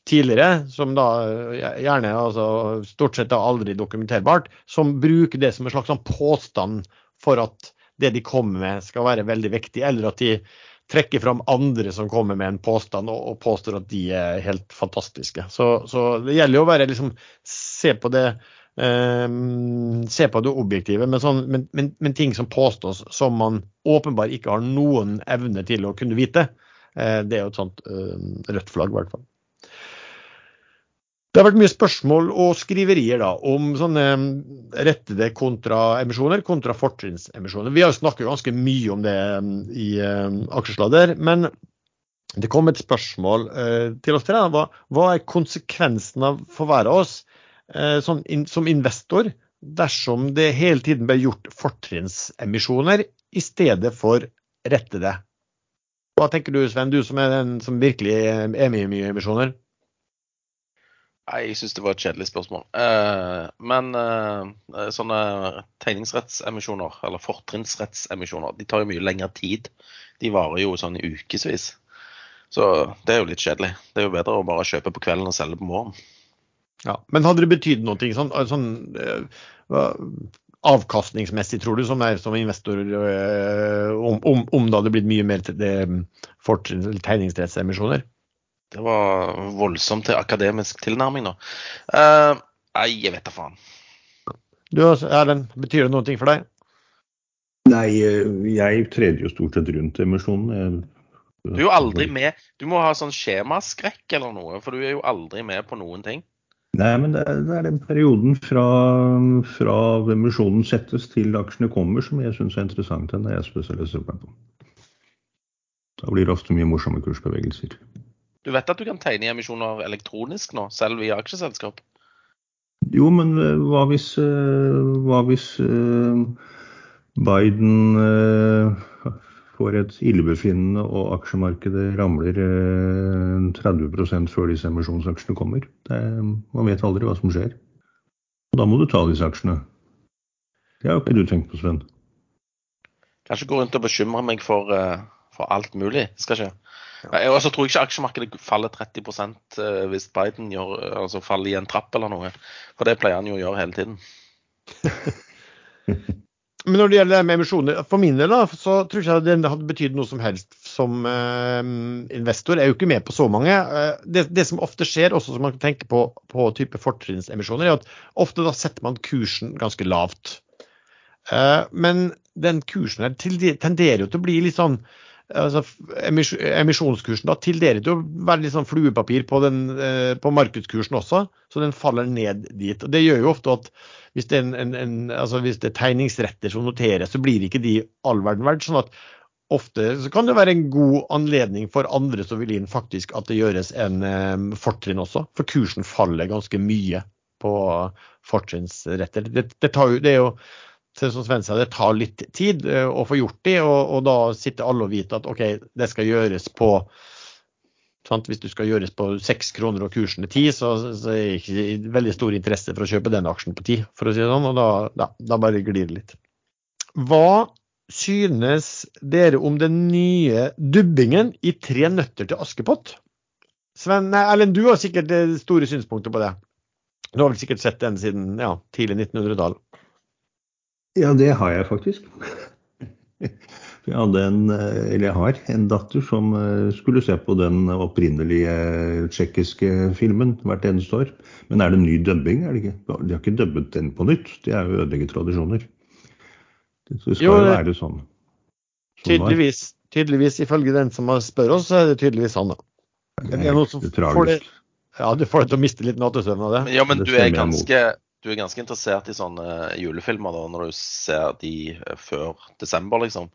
tidligere, som da uh, gjerne altså, stort sett er aldri dokumenterbart, som bruker det som en slags sånn påstand for at det de kommer med skal være veldig viktig, eller at de trekker fram andre som kommer med en påstand og, påstår at de er helt fantastiske. Så, så det gjelder jo å være, liksom, se på det Um, se på det objektive, men, sånn, men, men, men, ting som påstås som man åpenbart ikke har noen evne til å kunne vite, det er jo et sånt uh, rødt flagg, i hvert fall. Det har vært mye spørsmål og skriverier da, om sånne rettede kontraemisjoner kontra fortrinnsemisjoner. Vi har jo snakket ganske mye om det i aksjesladder, men det kom et spørsmål til oss tre. Hva, hva er konsekvensen av for hver av oss sånn, som, som investor dersom det hele tiden ble gjort fortrinnsemisjoner i stedet for rettede. Hva tenker du Sven, du som er den som virkelig er med i mye emisjoner? Nei, Jeg syns det var et kjedelig spørsmål. Eh, men eh, sånne tegningsrettsemisjoner, eller fortrinnsrettsemisjoner, de tar jo mye lengre tid. De varer jo sånn i ukevis. Så det er jo litt kjedelig. Det er jo bedre å bare kjøpe på kvelden og selge på morgenen. Ja, Men hadde det betydd noe sånn, sånn uh, avkastningsmessig, tror du, som, er, som investor, øh, om, om, om, det hadde blitt mye mer tegningsrettsemisjoner? Det var voldsomt til akademisk tilnærming nå. Uh, nei, jeg vet da faen. Du Erlend, betyr det noe for deg? Nei, jeg treder jo stort sett rundt emisjonen. Du er jo aldri med. Du må ha sånn skjemaskrekk eller noe, for du er jo aldri med på noen ting. Nei, men det er, det er den perioden fra, fra emisjonen settes til aksjene kommer som jeg syns er interessant. Den er jeg spesialiserer meg på. Da blir det ofte mye morsomme kursbevegelser. Du vet at du kan tegne i emisjoner elektronisk nå, selv via aksjeselskap? Jo, men eh, hva hvis, eh, hva hvis eh, Biden får et illebefinnende og aksjemarkedet ramler 30 eh, før disse emisjonsaksjene kommer. Det, man vet aldri hva som skjer. Og da må du ta disse aksjene. Det har jo ikke du tenkt på, Sven. Kanskje gå rundt og bekymre meg for, eh, for alt mulig skal skje. Jeg også tror ikke aksjemarkedet faller 30 eh, hvis Biden gjør, altså faller i en trapp eller noe. For det pleier han jo å gjøre hele tiden. [LAUGHS] Men når det gjelder med emisjoner, for min del da, så tror jeg ikke det hadde betydd noe som helst som eh, investor. Jeg er jo ikke med på så mange. Eh, det, det, som ofte skjer, også som man kan tenke på på type fortrinnsemisjoner, er at ofte da setter man kursen ganske lavt. Eh, men den kursen her tenderer jo til å bli litt sånn altså, Emisjonskursen da tenderer til å være litt sånn fluepapir på, den, eh, på markedskursen også, så den faller ned dit. og Det gjør jo ofte at hvis det er, en, en, en, altså hvis det er tegningsretter som noteres, så blir ikke de all verden verdt. sånn at ofte så kan det være en god anledning for andre som vil inn, faktisk at det gjøres en um, fortrinn også. For kursen faller ganske mye på fortrinnsretter. Det, det, jo, det er jo som Sven det tar litt tid uh, å få gjort de, og, og, da sitter alle og vet at OK, det skal gjøres på sant? Hvis du skal gjøres på seks kroner og kursen er ti, så, så, er det ikke veldig stor interesse for å kjøpe den aksjen på ti, for å si det sånn. Og da, da, da bare glir det litt. Hva synes dere om den nye dubbingen i Tre nøtter til Askepott? Sven, Erlend, du har sikkert eh, store synspunkter på det. Du har vel sikkert sett den siden ja, tidlig 1900-tall? Ja, det har jeg faktisk. [LAUGHS] Jeg hadde en, eh, eller jeg har en datter som eh, skulle se på den opprinnelige tsjekkiske filmen hvert eneste år. Men er det ny dubbing? Er det ikke? De har ikke dubbet den på nytt. Det er jo ødelegge tradisjoner. Det skal jo, jo være sånn. Tydeligvis, tydeligvis, ifølge den som spør oss, så er det tydeligvis sånn. da. Det er, noe som får det, ja, du får deg til å miste litt nattesøvn av det. Ja, men du er, ganske, du er ganske interessert i sånne julefilmer da, når du ser de eh, før desember, liksom.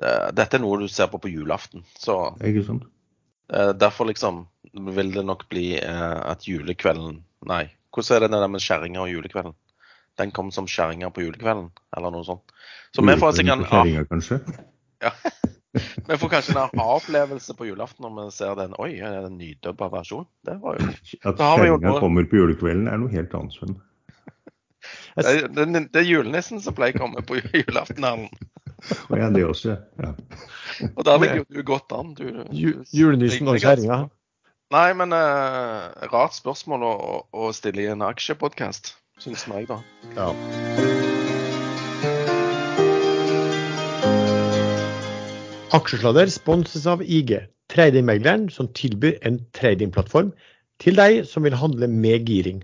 Eh, dette er noe du ser på på julaften. Så Ikke sant? Eh, derfor liksom vil det nok bli at julekvelden Nei, hvordan er det der med skjæringer og julekvelden? Den kom som skjæringer på julekvelden, eller noe sånt. Så vi får sikkert en kanskje? Ja. [LAUGHS] Vi får kanskje en opplevelse på julaften når vi ser den. Oi, er det en nydubba versjon? Det var jo At skjæringa kommer på julekvelden er noe helt annet, Sven. Det, det, det, er julenissen som pleier å komme på julaften, Erlend. Og ja, det også. Ja. Og der ligger du godt an. Du, du, julenissen og kjerringa? Nei, men uh, rart spørsmål å, å stille i en aksjepodkast, syns meg, da. Ja. Aksjesladder sponses av IG, tradingmegleren som tilbyr en tradingplattform til deg som vil handle med giring.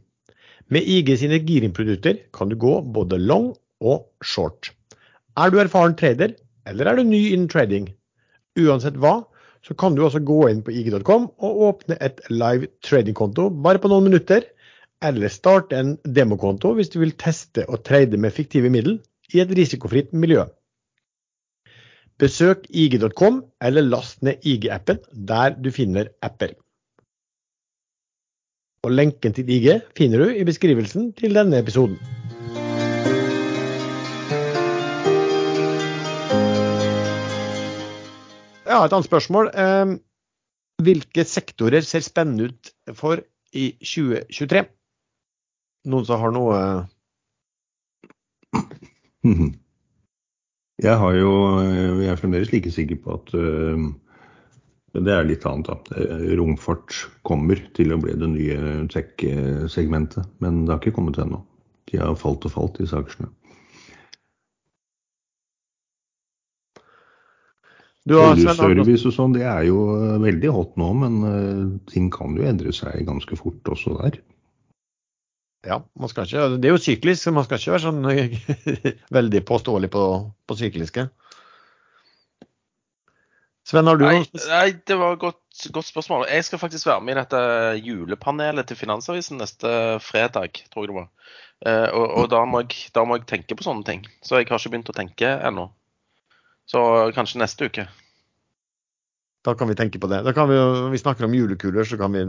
Med IG sine giringprodukter kan du gå både long og short. Er du erfaren trader, eller er du ny innen trading? Uansett hva, så kan du også gå inn på ig.com og åpne et live tradingkonto bare på noen minutter, eller starte en demokonto hvis du vil teste og trade med fiktive middel i et risikofritt miljø. Besøk ig.com, eller last ned IG-appen der du finner apper. Og Lenken til IG finner du i beskrivelsen til denne episoden. Ja, Et annet spørsmål. Ehm, hvilke sektorer ser spennende ut for i 2023? Noen som har noe Jeg har jo, jeg er fremdeles like sikker på at det er litt annet. da. Eh, romfart kommer til å bli det nye tech-segmentet, men det har ikke kommet ennå. De har falt og falt, disse aksjene. Service og sånn, det er jo veldig hot nå, men uh, ting kan jo endre seg ganske fort også der. Ja, ikke, det er jo syklisk, så man skal ikke være sånn [LAUGHS] veldig påståelig på, på sykliske. Sven, har du nei, nei, det var et godt, godt, spørsmål. Jeg skal faktisk være med i dette julepanelet til Finansavisen neste fredag, tror jeg det var. Uh, og, og da, må jeg, da, må jeg, tenke på sånne ting. Så jeg har ikke begynt å tenke ennå. Så kanskje neste uke. Da kan vi tenke på det. Da kan vi, Når vi snakker om julekuler, så kan vi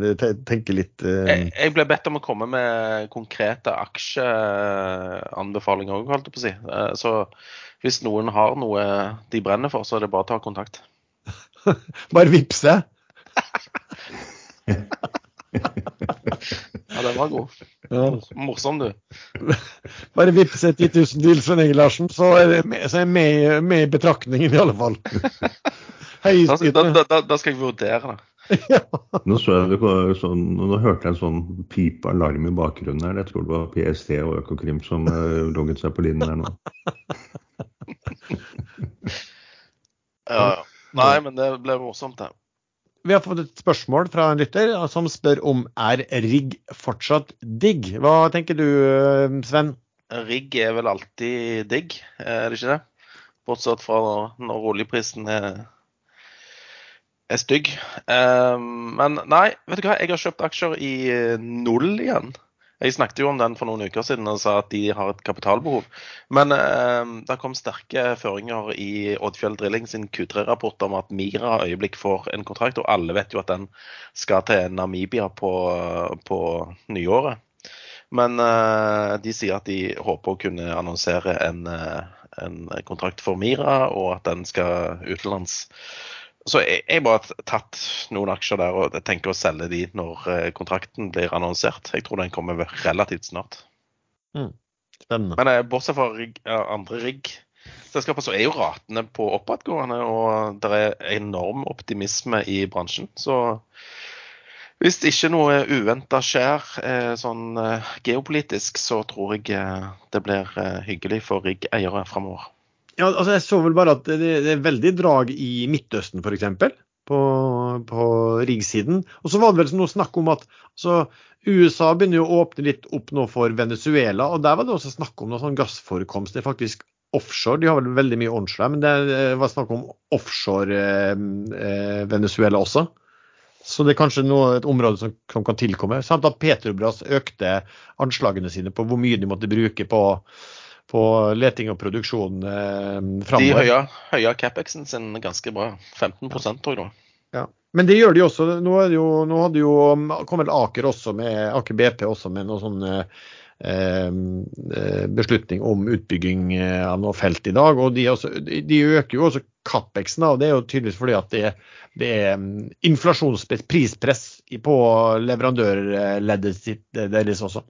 tenke litt uh... jeg, jeg, ble bedt om å komme med konkrete aksjeanbefalinger òg, holdt jeg på å si. Uh, så hvis noen har noe de brenner for, så er det bare å ta kontakt. [LAUGHS] bare vippse? [LAUGHS] ja, den var god. Ja. Morsom, du. [LAUGHS] Bare vippse 10 000 til Svein Egil Larsen, så er jeg med, med, med i betraktningen i alle fall. Da, da, da, da, skal jeg vurdere det. ja. nå, sånn, nå, hørte jeg en sånn pipe-alarm i bakgrunnen her. Jeg tror det var PST og Økokrim som uh, logget seg på linjen her nå. Ja, ja. Nei, men det ble morsomt, det. Vi har fått et spørsmål fra en lytter som spør om er rigg fortsatt digg. Hva tenker du, Sven? Rigg er vel alltid digg, er det ikke det? Bortsett fra når oljeprisen er, er stygg. Men nei, vet du hva, jeg har kjøpt aksjer i null igjen. Jeg snakket jo om den for noen uker siden og sa at de har et kapitalbehov. Men eh, det kom sterke føringer i Oddfjell Drilling sin Q3-rapport om at Mira øyeblikk får en kontrakt, og alle vet jo at den skal til Namibia på, på nyåret. Men eh, de sier at de håper å kunne annonsere en, eh, en kontrakt for Mira, og at den skal utenlands. Så jeg, jeg bare tatt noen aksjer der og tenker å selge de når eh, kontrakten blir annonsert. Jeg tror den kommer relativt snart. Mm. Spennende. Men eh, bortsett fra rig, andre rigg-selskaper, så er jo ratene på oppadgående, og det er enorm optimisme i bransjen. Så hvis ikke noe uventa skjer eh, sånn geopolitisk, så tror jeg det blir hyggelig for rigg-eiere framover. Ja, altså Jeg så vel bare at det, det er veldig drag i Midtøsten f.eks. På, på riggsiden. Og så var det vel noe snakk om at altså, USA begynner jo å åpne litt opp nå for Venezuela. og Der var det også snakk om noe sånn er faktisk offshore. De har vel veldig mye onshore, men det var snakk om offshore eh, Venezuela også. Så det er kanskje noe, et område som, som, kan tilkomme. Samt at Petrobras økte anslagene sine på hvor mye de måtte bruke på på leting og produksjon eh, framover. De høya, Capexen sin ganske bra. 15 tror jeg. Ja. Men det gjør de også. Nå, jo, nå hadde jo kom vel Aker også med, Aker BP også med noe sånn eh, eh, beslutning om utbygging eh, av noe felt i dag. og De, også, de øker jo også Capexen. og Det er jo tydeligvis fordi at det, det er inflasjonsprispress inflasjonspress, prispress på leverandørleddet sitt deres også.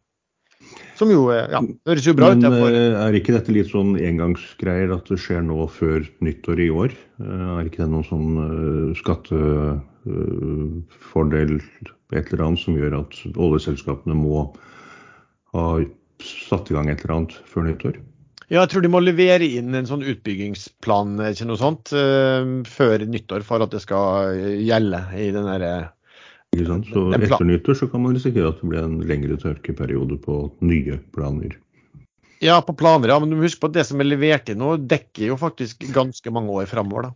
Som jo ja, høres jo bra Men, ut. Men eh, er ikke dette litt sånn engangsgreier at det skjer nå før nyttår i år? Eh, er ikke det noen sånn skattefordel et eller annet som gjør at oljeselskapene må ha satt i gang et eller annet før nyttår? Ja, jeg tror de må levere inn en sånn utbyggingsplan ikke noe sånt, før nyttår for at det skal gjelde i den derre ikke sant? Så etter nyttår så kan man risikere at det blir en lengre tørkeperiode på nye planer. Ja, på planer, ja. Men du må huske på at det som er levert inn nå, dekker jo faktisk ganske mange år framover.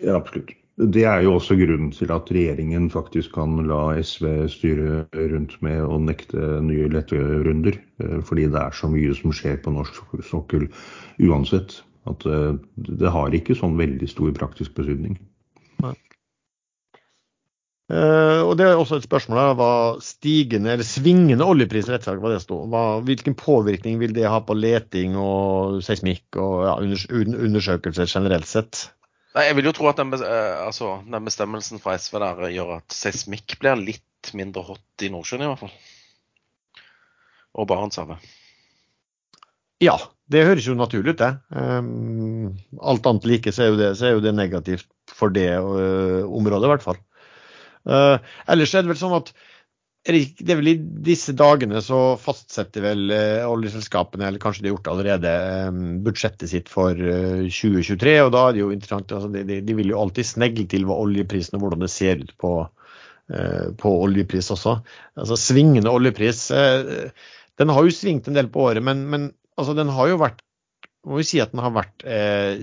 Ja, absolutt. Det er jo også grunnen til at regjeringen faktisk kan la SV styre rundt med å nekte nye letterunder. Eh, fordi det er så mye som skjer på norsk sokkel uansett. At eh, det har ikke sånn veldig stor praktisk betydning. Nei. Uh, og Det er også et spørsmål her, hva stigende eller svingende oljepris rett og slett, hva det stod, Hva, hvilken påvirkning vil det ha på leting og seismikk og ja, undersøkelser generelt sett? Nei, Jeg vil jo tro at den, eh, altså, den, bestemmelsen fra SV der gjør at seismikk blir litt mindre hot i Nordsjøen i hvert fall. Og Barentshavet. Ja, det høres jo naturlig ut, det. Um, alt annet like så er, det, så er, jo det, negativt for det uh, området, i hvert fall. Uh, ellers er det vel sånn at det er vel I disse dagene så fastsetter vel uh, oljeselskapene, eller kanskje de har gjort det allerede, um, budsjettet sitt for uh, 2023. og Da er det jo interessant, altså de, de, vil jo alltid snegle til hva oljeprisen og hvordan det ser ut på, på oljepris også. Altså Svingende oljepris den har jo svingt en del på året, men, men altså, den har jo vært må vi si at den har vært eh,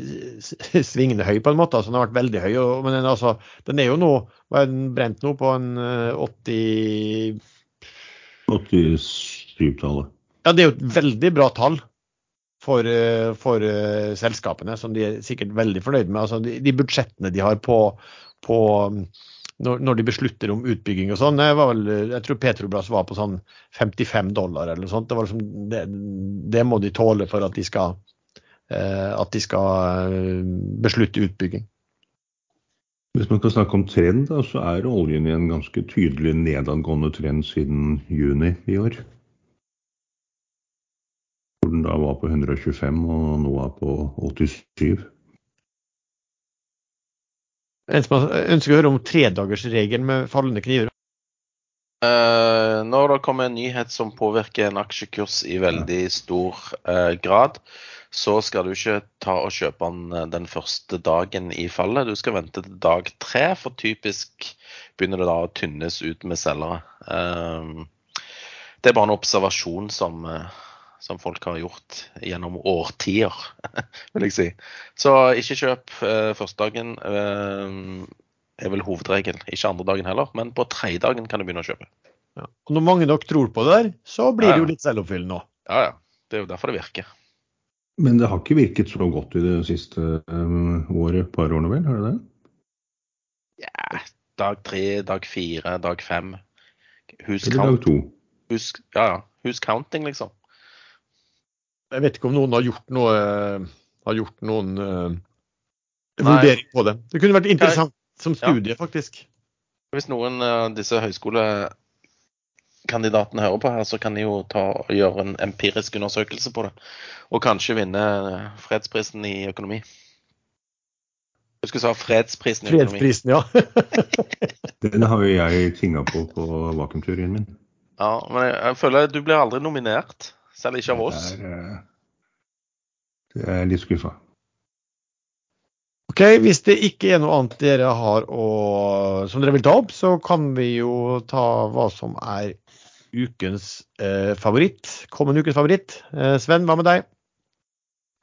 svingende høy på en måte. altså Den har vært veldig høy. Og, men den, altså, den, er jo nå er den brent nå på en 80 87-tallet. Ja, det er jo et veldig bra tall for, eh, for uh, selskapene, som de er sikkert veldig fornøyd med. altså De, de budsjettene de har på, på når, når, de beslutter om utbygging og sånn. Jeg tror Petrobras var på sånn 55 dollar eller noe sånt. Det, liksom, det, det må de tåle for at de skal Eh, at de skal eh, beslutte utbygging. Hvis man kan snakke om trend, da, så er oljen i en ganske tydelig nedadgående trend siden juni i år. Hvor den da var på 125 og nå er på 87. En som ønsker å høre om tredagersregelen med fallende kniver? Uh, når det kommer en nyhet som påvirker en aksjekurs i veldig stor eh, grad, så skal du ikke ta og kjøpe den eh, den første dagen i fallet. Du skal vente til dag tre, for typisk begynner det da å tynnes ut med selgere. Eh, det er bare en observasjon som, eh, som folk har gjort gjennom årtier, [LAUGHS] vil jeg si. Så ikke kjøp eh, første dagen. Eh, er vel hovedregelen. Ikke andre dagen heller, men på tredje dagen kan du begynne å kjøpe. Ja. Og når mange nok tror på det der, så blir det jo litt selvoppfyllende òg. Ja, ja. Det er jo derfor det virker. Men det har ikke virket så godt i det siste um, året, par årene vel? Har det det? Ja, dag tre, dag fire, dag fem. Husk Eller dag to? Husk, ja, ja. Husk counting, liksom. Jeg vet ikke om noen har gjort noe har gjort noen uh, vurdering på det. Det kunne vært interessant som studie, faktisk. Hvis noen av disse høyskolekandidatene hører på her, så kan de jo ta gjøre en empirisk undersøkelse på det. Og kanskje vinne fredsprisen i økonomi. Jeg skulle sa fredsprisen i økonomi. Fredsprisen, ja. [LAUGHS] Den har jo jeg tinga på på vakuumteorien min. Ja, men jeg, jeg føler at du blir aldri nominert. Selv ikke av oss. Det er, eh, det er litt skuffa. Ok, Hvis det ikke er noe annet dere har å, som dere vil ta opp, så kan vi jo ta hva som er ukens eh, favoritt. Kommende ukens favoritt. Eh, Sven, hva med deg?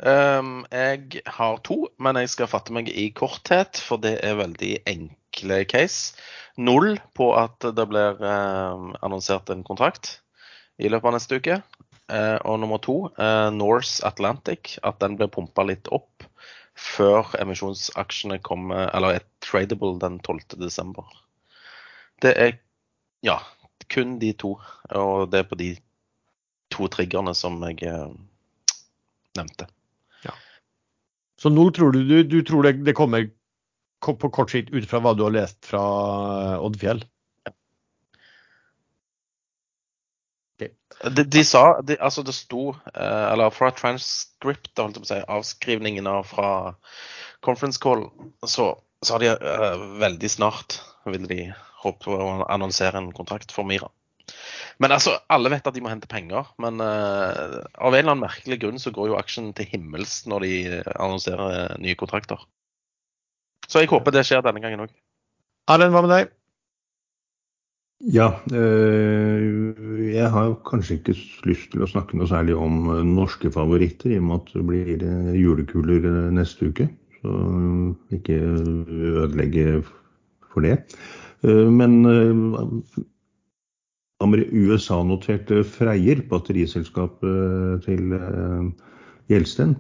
Um, jeg har to, men jeg skal fatte meg i korthet, for det er veldig enkle case. Null på at det blir ehm, annonsert en kontrakt i løpet av neste uke. Eh, og nummer to, eh, Norse Atlantic, at den blir pumpa litt opp før emisjonsaksjene kommer, eller er tradable den 12. desember. Det er ja, kun de to, og det er på de to triggerne som jeg nevnte. nevnte. Så nå tror du, du, du tror det, det kommer på kort sikt ut fra hva du har lest fra eh, Oddfjell? De, de sa de, Altså, det sto eh, Eller fra transcript, holdt jeg på å si, avskrivningene fra conference call, så sa de eh, veldig snart vil de håpe å annonsere en kontrakt for Mira. Men altså, alle vet at de må hente penger, men eh, av en eller annen merkelig grunn så går jo aksjen til himmels når de annonserer nye kontrakter. Så jeg håper det skjer denne gangen òg. Erlend, hva med deg? Ja, eh, jeg har kanskje ikke lyst til å snakke noe særlig om eh, norske favoritter, i og med at det blir eh, julekuler neste uke. Så ikke ødelegge for det. Men USA-noterte Freyr, batteriselskapet til Gjelsten,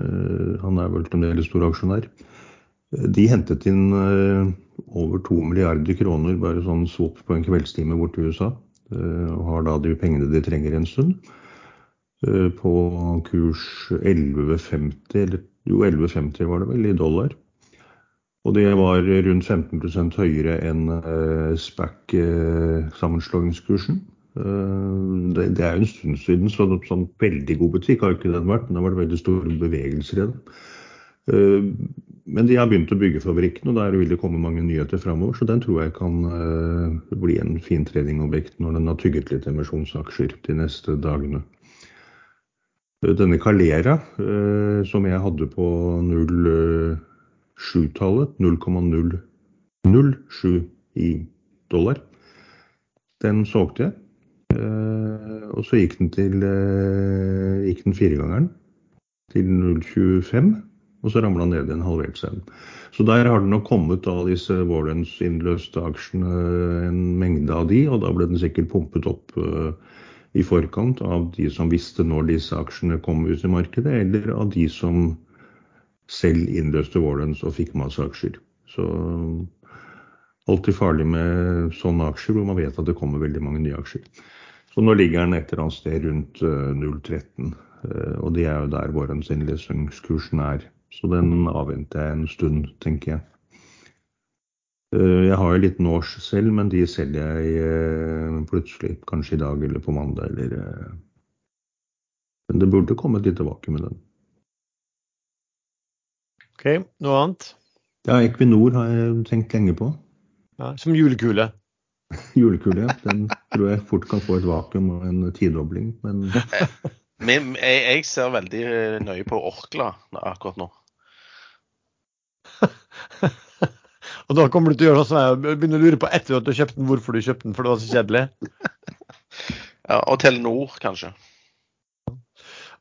han er vel fremdeles stor aksjonær, de hentet inn over to milliarder kroner bare sånn swap på en kveldstime bort til USA. eh, Og har da de pengene de trenger en stund. eh, På kurs 11,50, eller jo 11,50 var det vel, i dollar. Og det var rundt 15 høyere enn eh, SPAC-sammenslåingskursen. Det, er jo en stund siden, så sånn veldig god butikk har ikke den vært. Men det har vært veldig store bevegelser i den. Eh, Men de har begynt å bygge fabrikken, og der vil det komme mange nyheter framover. Så den tror jeg kan eh, bli en fin tradingobjekt når den har tygget litt emisjonsaksjer de neste dagene. Eh, Denne Calera, som jeg hadde på 0,7-tallet, 0,007 i dollar, den solgte jeg. Og så gikk den til gikk den firegangeren til 0,25. Og så ramla han ned en halvert seg. Så der har det nok kommet av disse Warrens-innløste aksjene en mengde av de, og da ble den sikkert pumpet opp eh, i forkant av de som visste når disse aksjene kom ut i markedet, eller av de som selv innløste Warrens og fikk masse aksjer. Så alltid farlig med sånne aksjer hvor man vet at det kommer veldig mange nye aksjer. Så nå ligger den et eller annet sted rundt eh, 0,13. eh, Og det er jo der Warrens innløsningskursen er. Så den avventer jeg en stund, tenker jeg. Eh, Jeg har jo litt Norse selv, men de selger jeg eh, plutselig. Kanskje i dag eller på mandag eller eh. Men det burde komme et lite vakuum med den. Ok, Noe annet? Ja, Equinor har jeg tenkt lenge på. Ja, som julekule. [LAUGHS] Julekule, ja. den tror jeg fort kan få et vakuum og en tidobling, men [LAUGHS] Men jeg, jeg ser veldig nøye på Orkla akkurat nå. [LAUGHS] Og da kommer du til å gjøre sånn som jeg begynner å lure på etter at du har kjøpt den, hvorfor du kjøpte den, for det var så kjedelig. [LAUGHS] Ja, og Telenor, kanskje.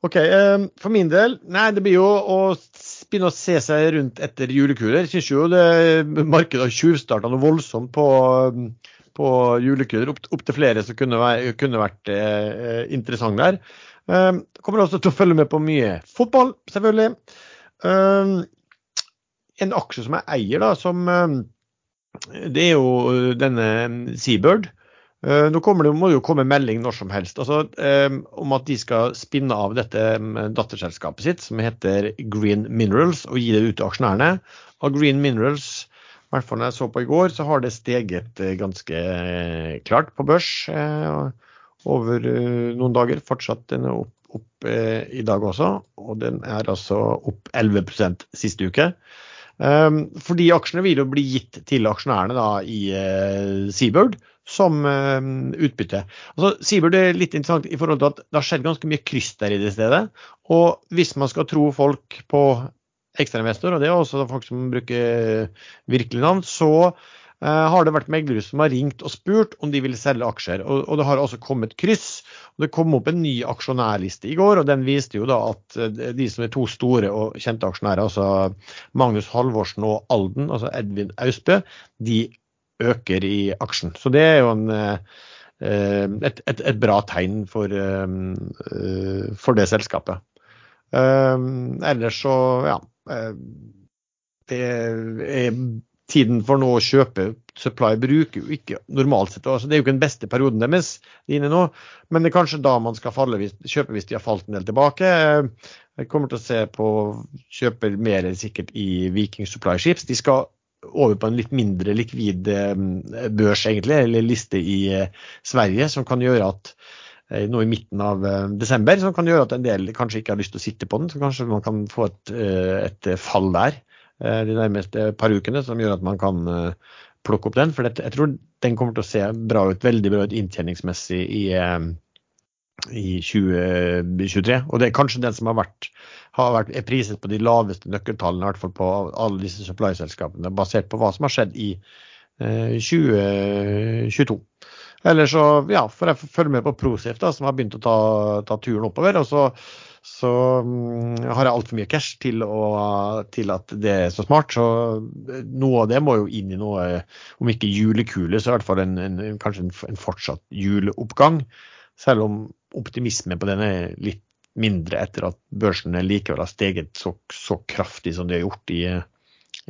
OK. eh, For min del, nei, det blir jo å begynne å se seg rundt etter julekuler. Jeg syns jo det markedet har tjuvstarta noe voldsomt på, på julekuler. Opp, opp flere som kunne, kunne vært eh, interessant der. Eh, kommer også til å følge med på mye fotball, selvfølgelig. Eh, en aksje som jeg eier, da, som eh, Det er jo denne Seabird. Eh, Nå det, må det jo komme melding når som helst altså, eh, om at de skal spinne av dette eh, datterselskapet sitt, som heter Green Minerals, og gi det ut til aksjonærene. Og Green Minerals, i hvert fall når jeg så på i går, så har det steget eh, ganske eh, klart på børs eh, over eh, noen dager. Fortsatt den er opp, opp eh, i dag også, og den er altså opp 11% siste uke. Um, fordi aksjene vil jo bli gitt til aksjonærene da, i uh, Seabird som um, utbytte. Altså, Seabird er litt interessant i forhold til at det har skjedd ganske mye kryss der i det stedet. Og hvis man skal tro folk på ekstrainvestor, og det er også folk som bruker virkelige navn, så har det vært meglere som har ringt og spurt om de vil selge aksjer. Og, og det har også kommet kryss. Og det kom opp en ny aksjonærliste i går, og den viste jo da at eh, de som er to store og kjente aksjonærer, altså Magnus Halvorsen og Alden, altså Edvin Austbø, de øker i aksjen. Så det er jo en, eh, et, et, et bra tegn for, eh, for det selskapet. Eh, Ellers så, ja eh, Det er tiden for nå å kjøpe Supply bruker jo ikke normalt sett, altså det er jo ikke den beste perioden deres er inne nå, men det er kanskje da man skal falle kjøpe hvis de har falt en del tilbake. Jeg kommer til å se på kjøper mer sikkert i Viking Supply Ships. De skal over på en litt mindre likvid eh, børs, egentlig, eller liste i eh, Sverige, som kan gjøre at eh, nå i midten av desember, som kan gjøre at en del kanskje ikke har lyst til å sitte på den. Så kanskje man kan få et, et fall der de nærmeste par ukene, som gjør at man kan eh, plukke opp den. For jeg tror den kommer til å se bra ut, veldig bra ut inntjeningsmessig i, eh, i 2023. Og det er kanskje den som har vært, har vært er priset på de laveste nøkkeltallene, i hvert fall på alle disse supply-selskapene, basert på hva som har skjedd i eh, 2022. Eller så ja, får jeg følge med på Prosef, da, som har begynt å ta, ta turen oppover. og så så mm, har jeg altfor mye cash til, å, til, at det er så smart. Så noe av det må jo inn i noe, om ikke julekule, så i hvert fall en, en, kanskje en, en fortsatt juleoppgang. Selv om optimisme på den er litt mindre etter at børsene likevel har steget så, så kraftig som de har gjort i,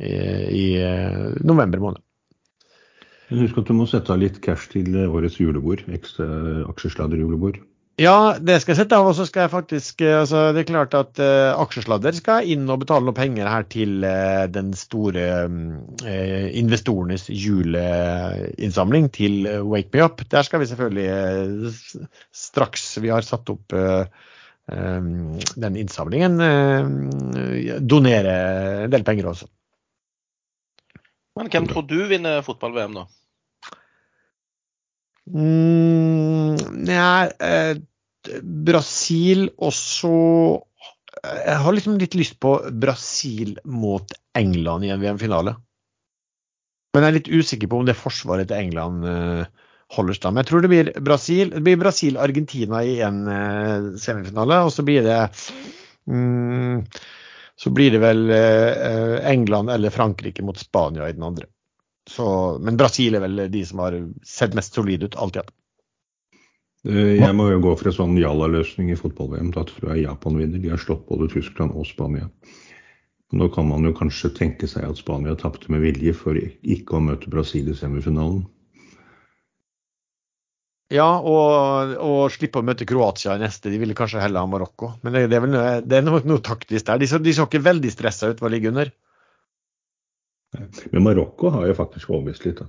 i, i november måned. Husk at du må sette av litt cash til årets julebord. Ekstra aksjesladderjulebord. Ja, det skal jeg sette av. Og så skal jeg faktisk altså Det er klart at uh, aksjesladder skal inn og betale noe penger her til uh, den store uh, investorenes juleinnsamling til Wake Me Up. Der skal vi selvfølgelig straks vi har satt opp den innsamlingen, donere en del penger også. Men hvem tror du vinner fotball-VM, da? Mm, nei, eh, Brasil også Jeg har liksom litt lyst på Brasil mot England i en VM-finale. Men jeg er litt usikker på om det forsvaret til England eh, holder stand. Jeg tror det blir Brasil. Det blir Brasil-Argentina i en eh, semifinale, og så blir det mm, så blir det vel eh, England eller Frankrike mot Spania i den andre. Så, men Brasil er vel de som har sett mest solide ut, alltid. Jeg må jo gå for en sånn jalla-løsning i fotball-VM. Da tror jeg Japan vinner. De har slått både Tyskland og Spania. Nå kan man jo kanskje tenke seg at Spania tapte med vilje for ikke å møte Brasil i semifinalen. Ja, og, og slippe å møte Kroatia i neste. De ville kanskje heller ha Marokko. Men det, det er vel noe, det er noe, noe taktisk der. De så, de så ikke veldig stressa ut hva ligger under. Men Marokko har jo faktisk overbevist litt. Da.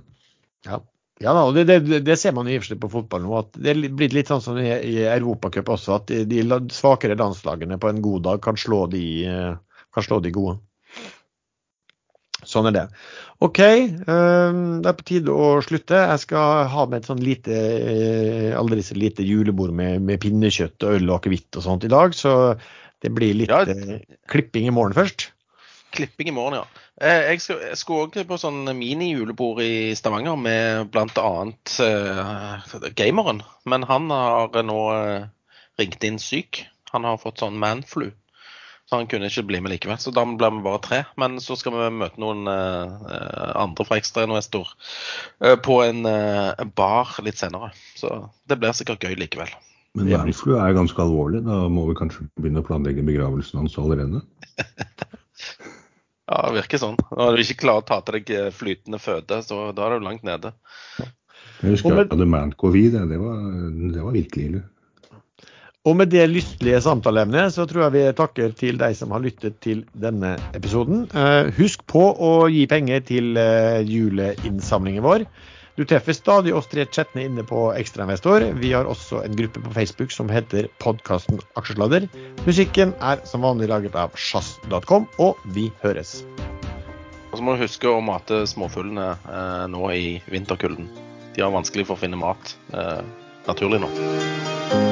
Ja. Ja det, det, det, ser man i og for seg på fotball nå. at Det er blitt litt sånn som i, i Europacup også, at de, de, svakere landslagene på en god dag kan slå de, kan slå de gode. Sånn er det. OK, eh, det er på tide å slutte. Jeg skal ha med et sånn lite, eh, aldri så lite julebord med, med pinnekjøtt og øl og akevitt og sånt i dag, så det blir litt Ja. eh, klipping i morgen først. Klipping i morgen, ja. Eh, Jeg skulle òg på sånn mini-julebord i Stavanger med bl.a. Uh, gameren. Men han har nå uh, ringt inn syk. Han har fått sånn manflu. Så han kunne ikke bli med likevel. Så da ble vi bare tre. Men så skal vi møte noen uh, andre fra Ekstrainvestor uh, på en uh, bar litt senere. Så det blir sikkert gøy likevel. Men manflu er ganske alvorlig. Da må vi kanskje begynne å planlegge begravelsen hans allerede. [LAUGHS] Ja, det virker sånn. Når du ikke klarer å ta til deg eh, flytende føde, så da er du langt nede. Jeg husker med- jeg hadde man-covid. Det, det, var, det var virkelig ille. Og med det lystlige samtaleemnet så tror jeg vi takker til deg som har lyttet til denne episoden. Eh, husk på å gi penger til eh, juleinnsamlingen vår. Du treffer stadig oss tre chattene inne på Ekstrainvestor. Vi har også en gruppe på Facebook som heter podkasten Aksjesladder. Musikken er som vanlig laget av sjazz.com, og vi høres. Og så må du huske å mate småfuglene eh, nå i vinterkulden. De har vanskelig for å finne mat, eh, naturlig nok.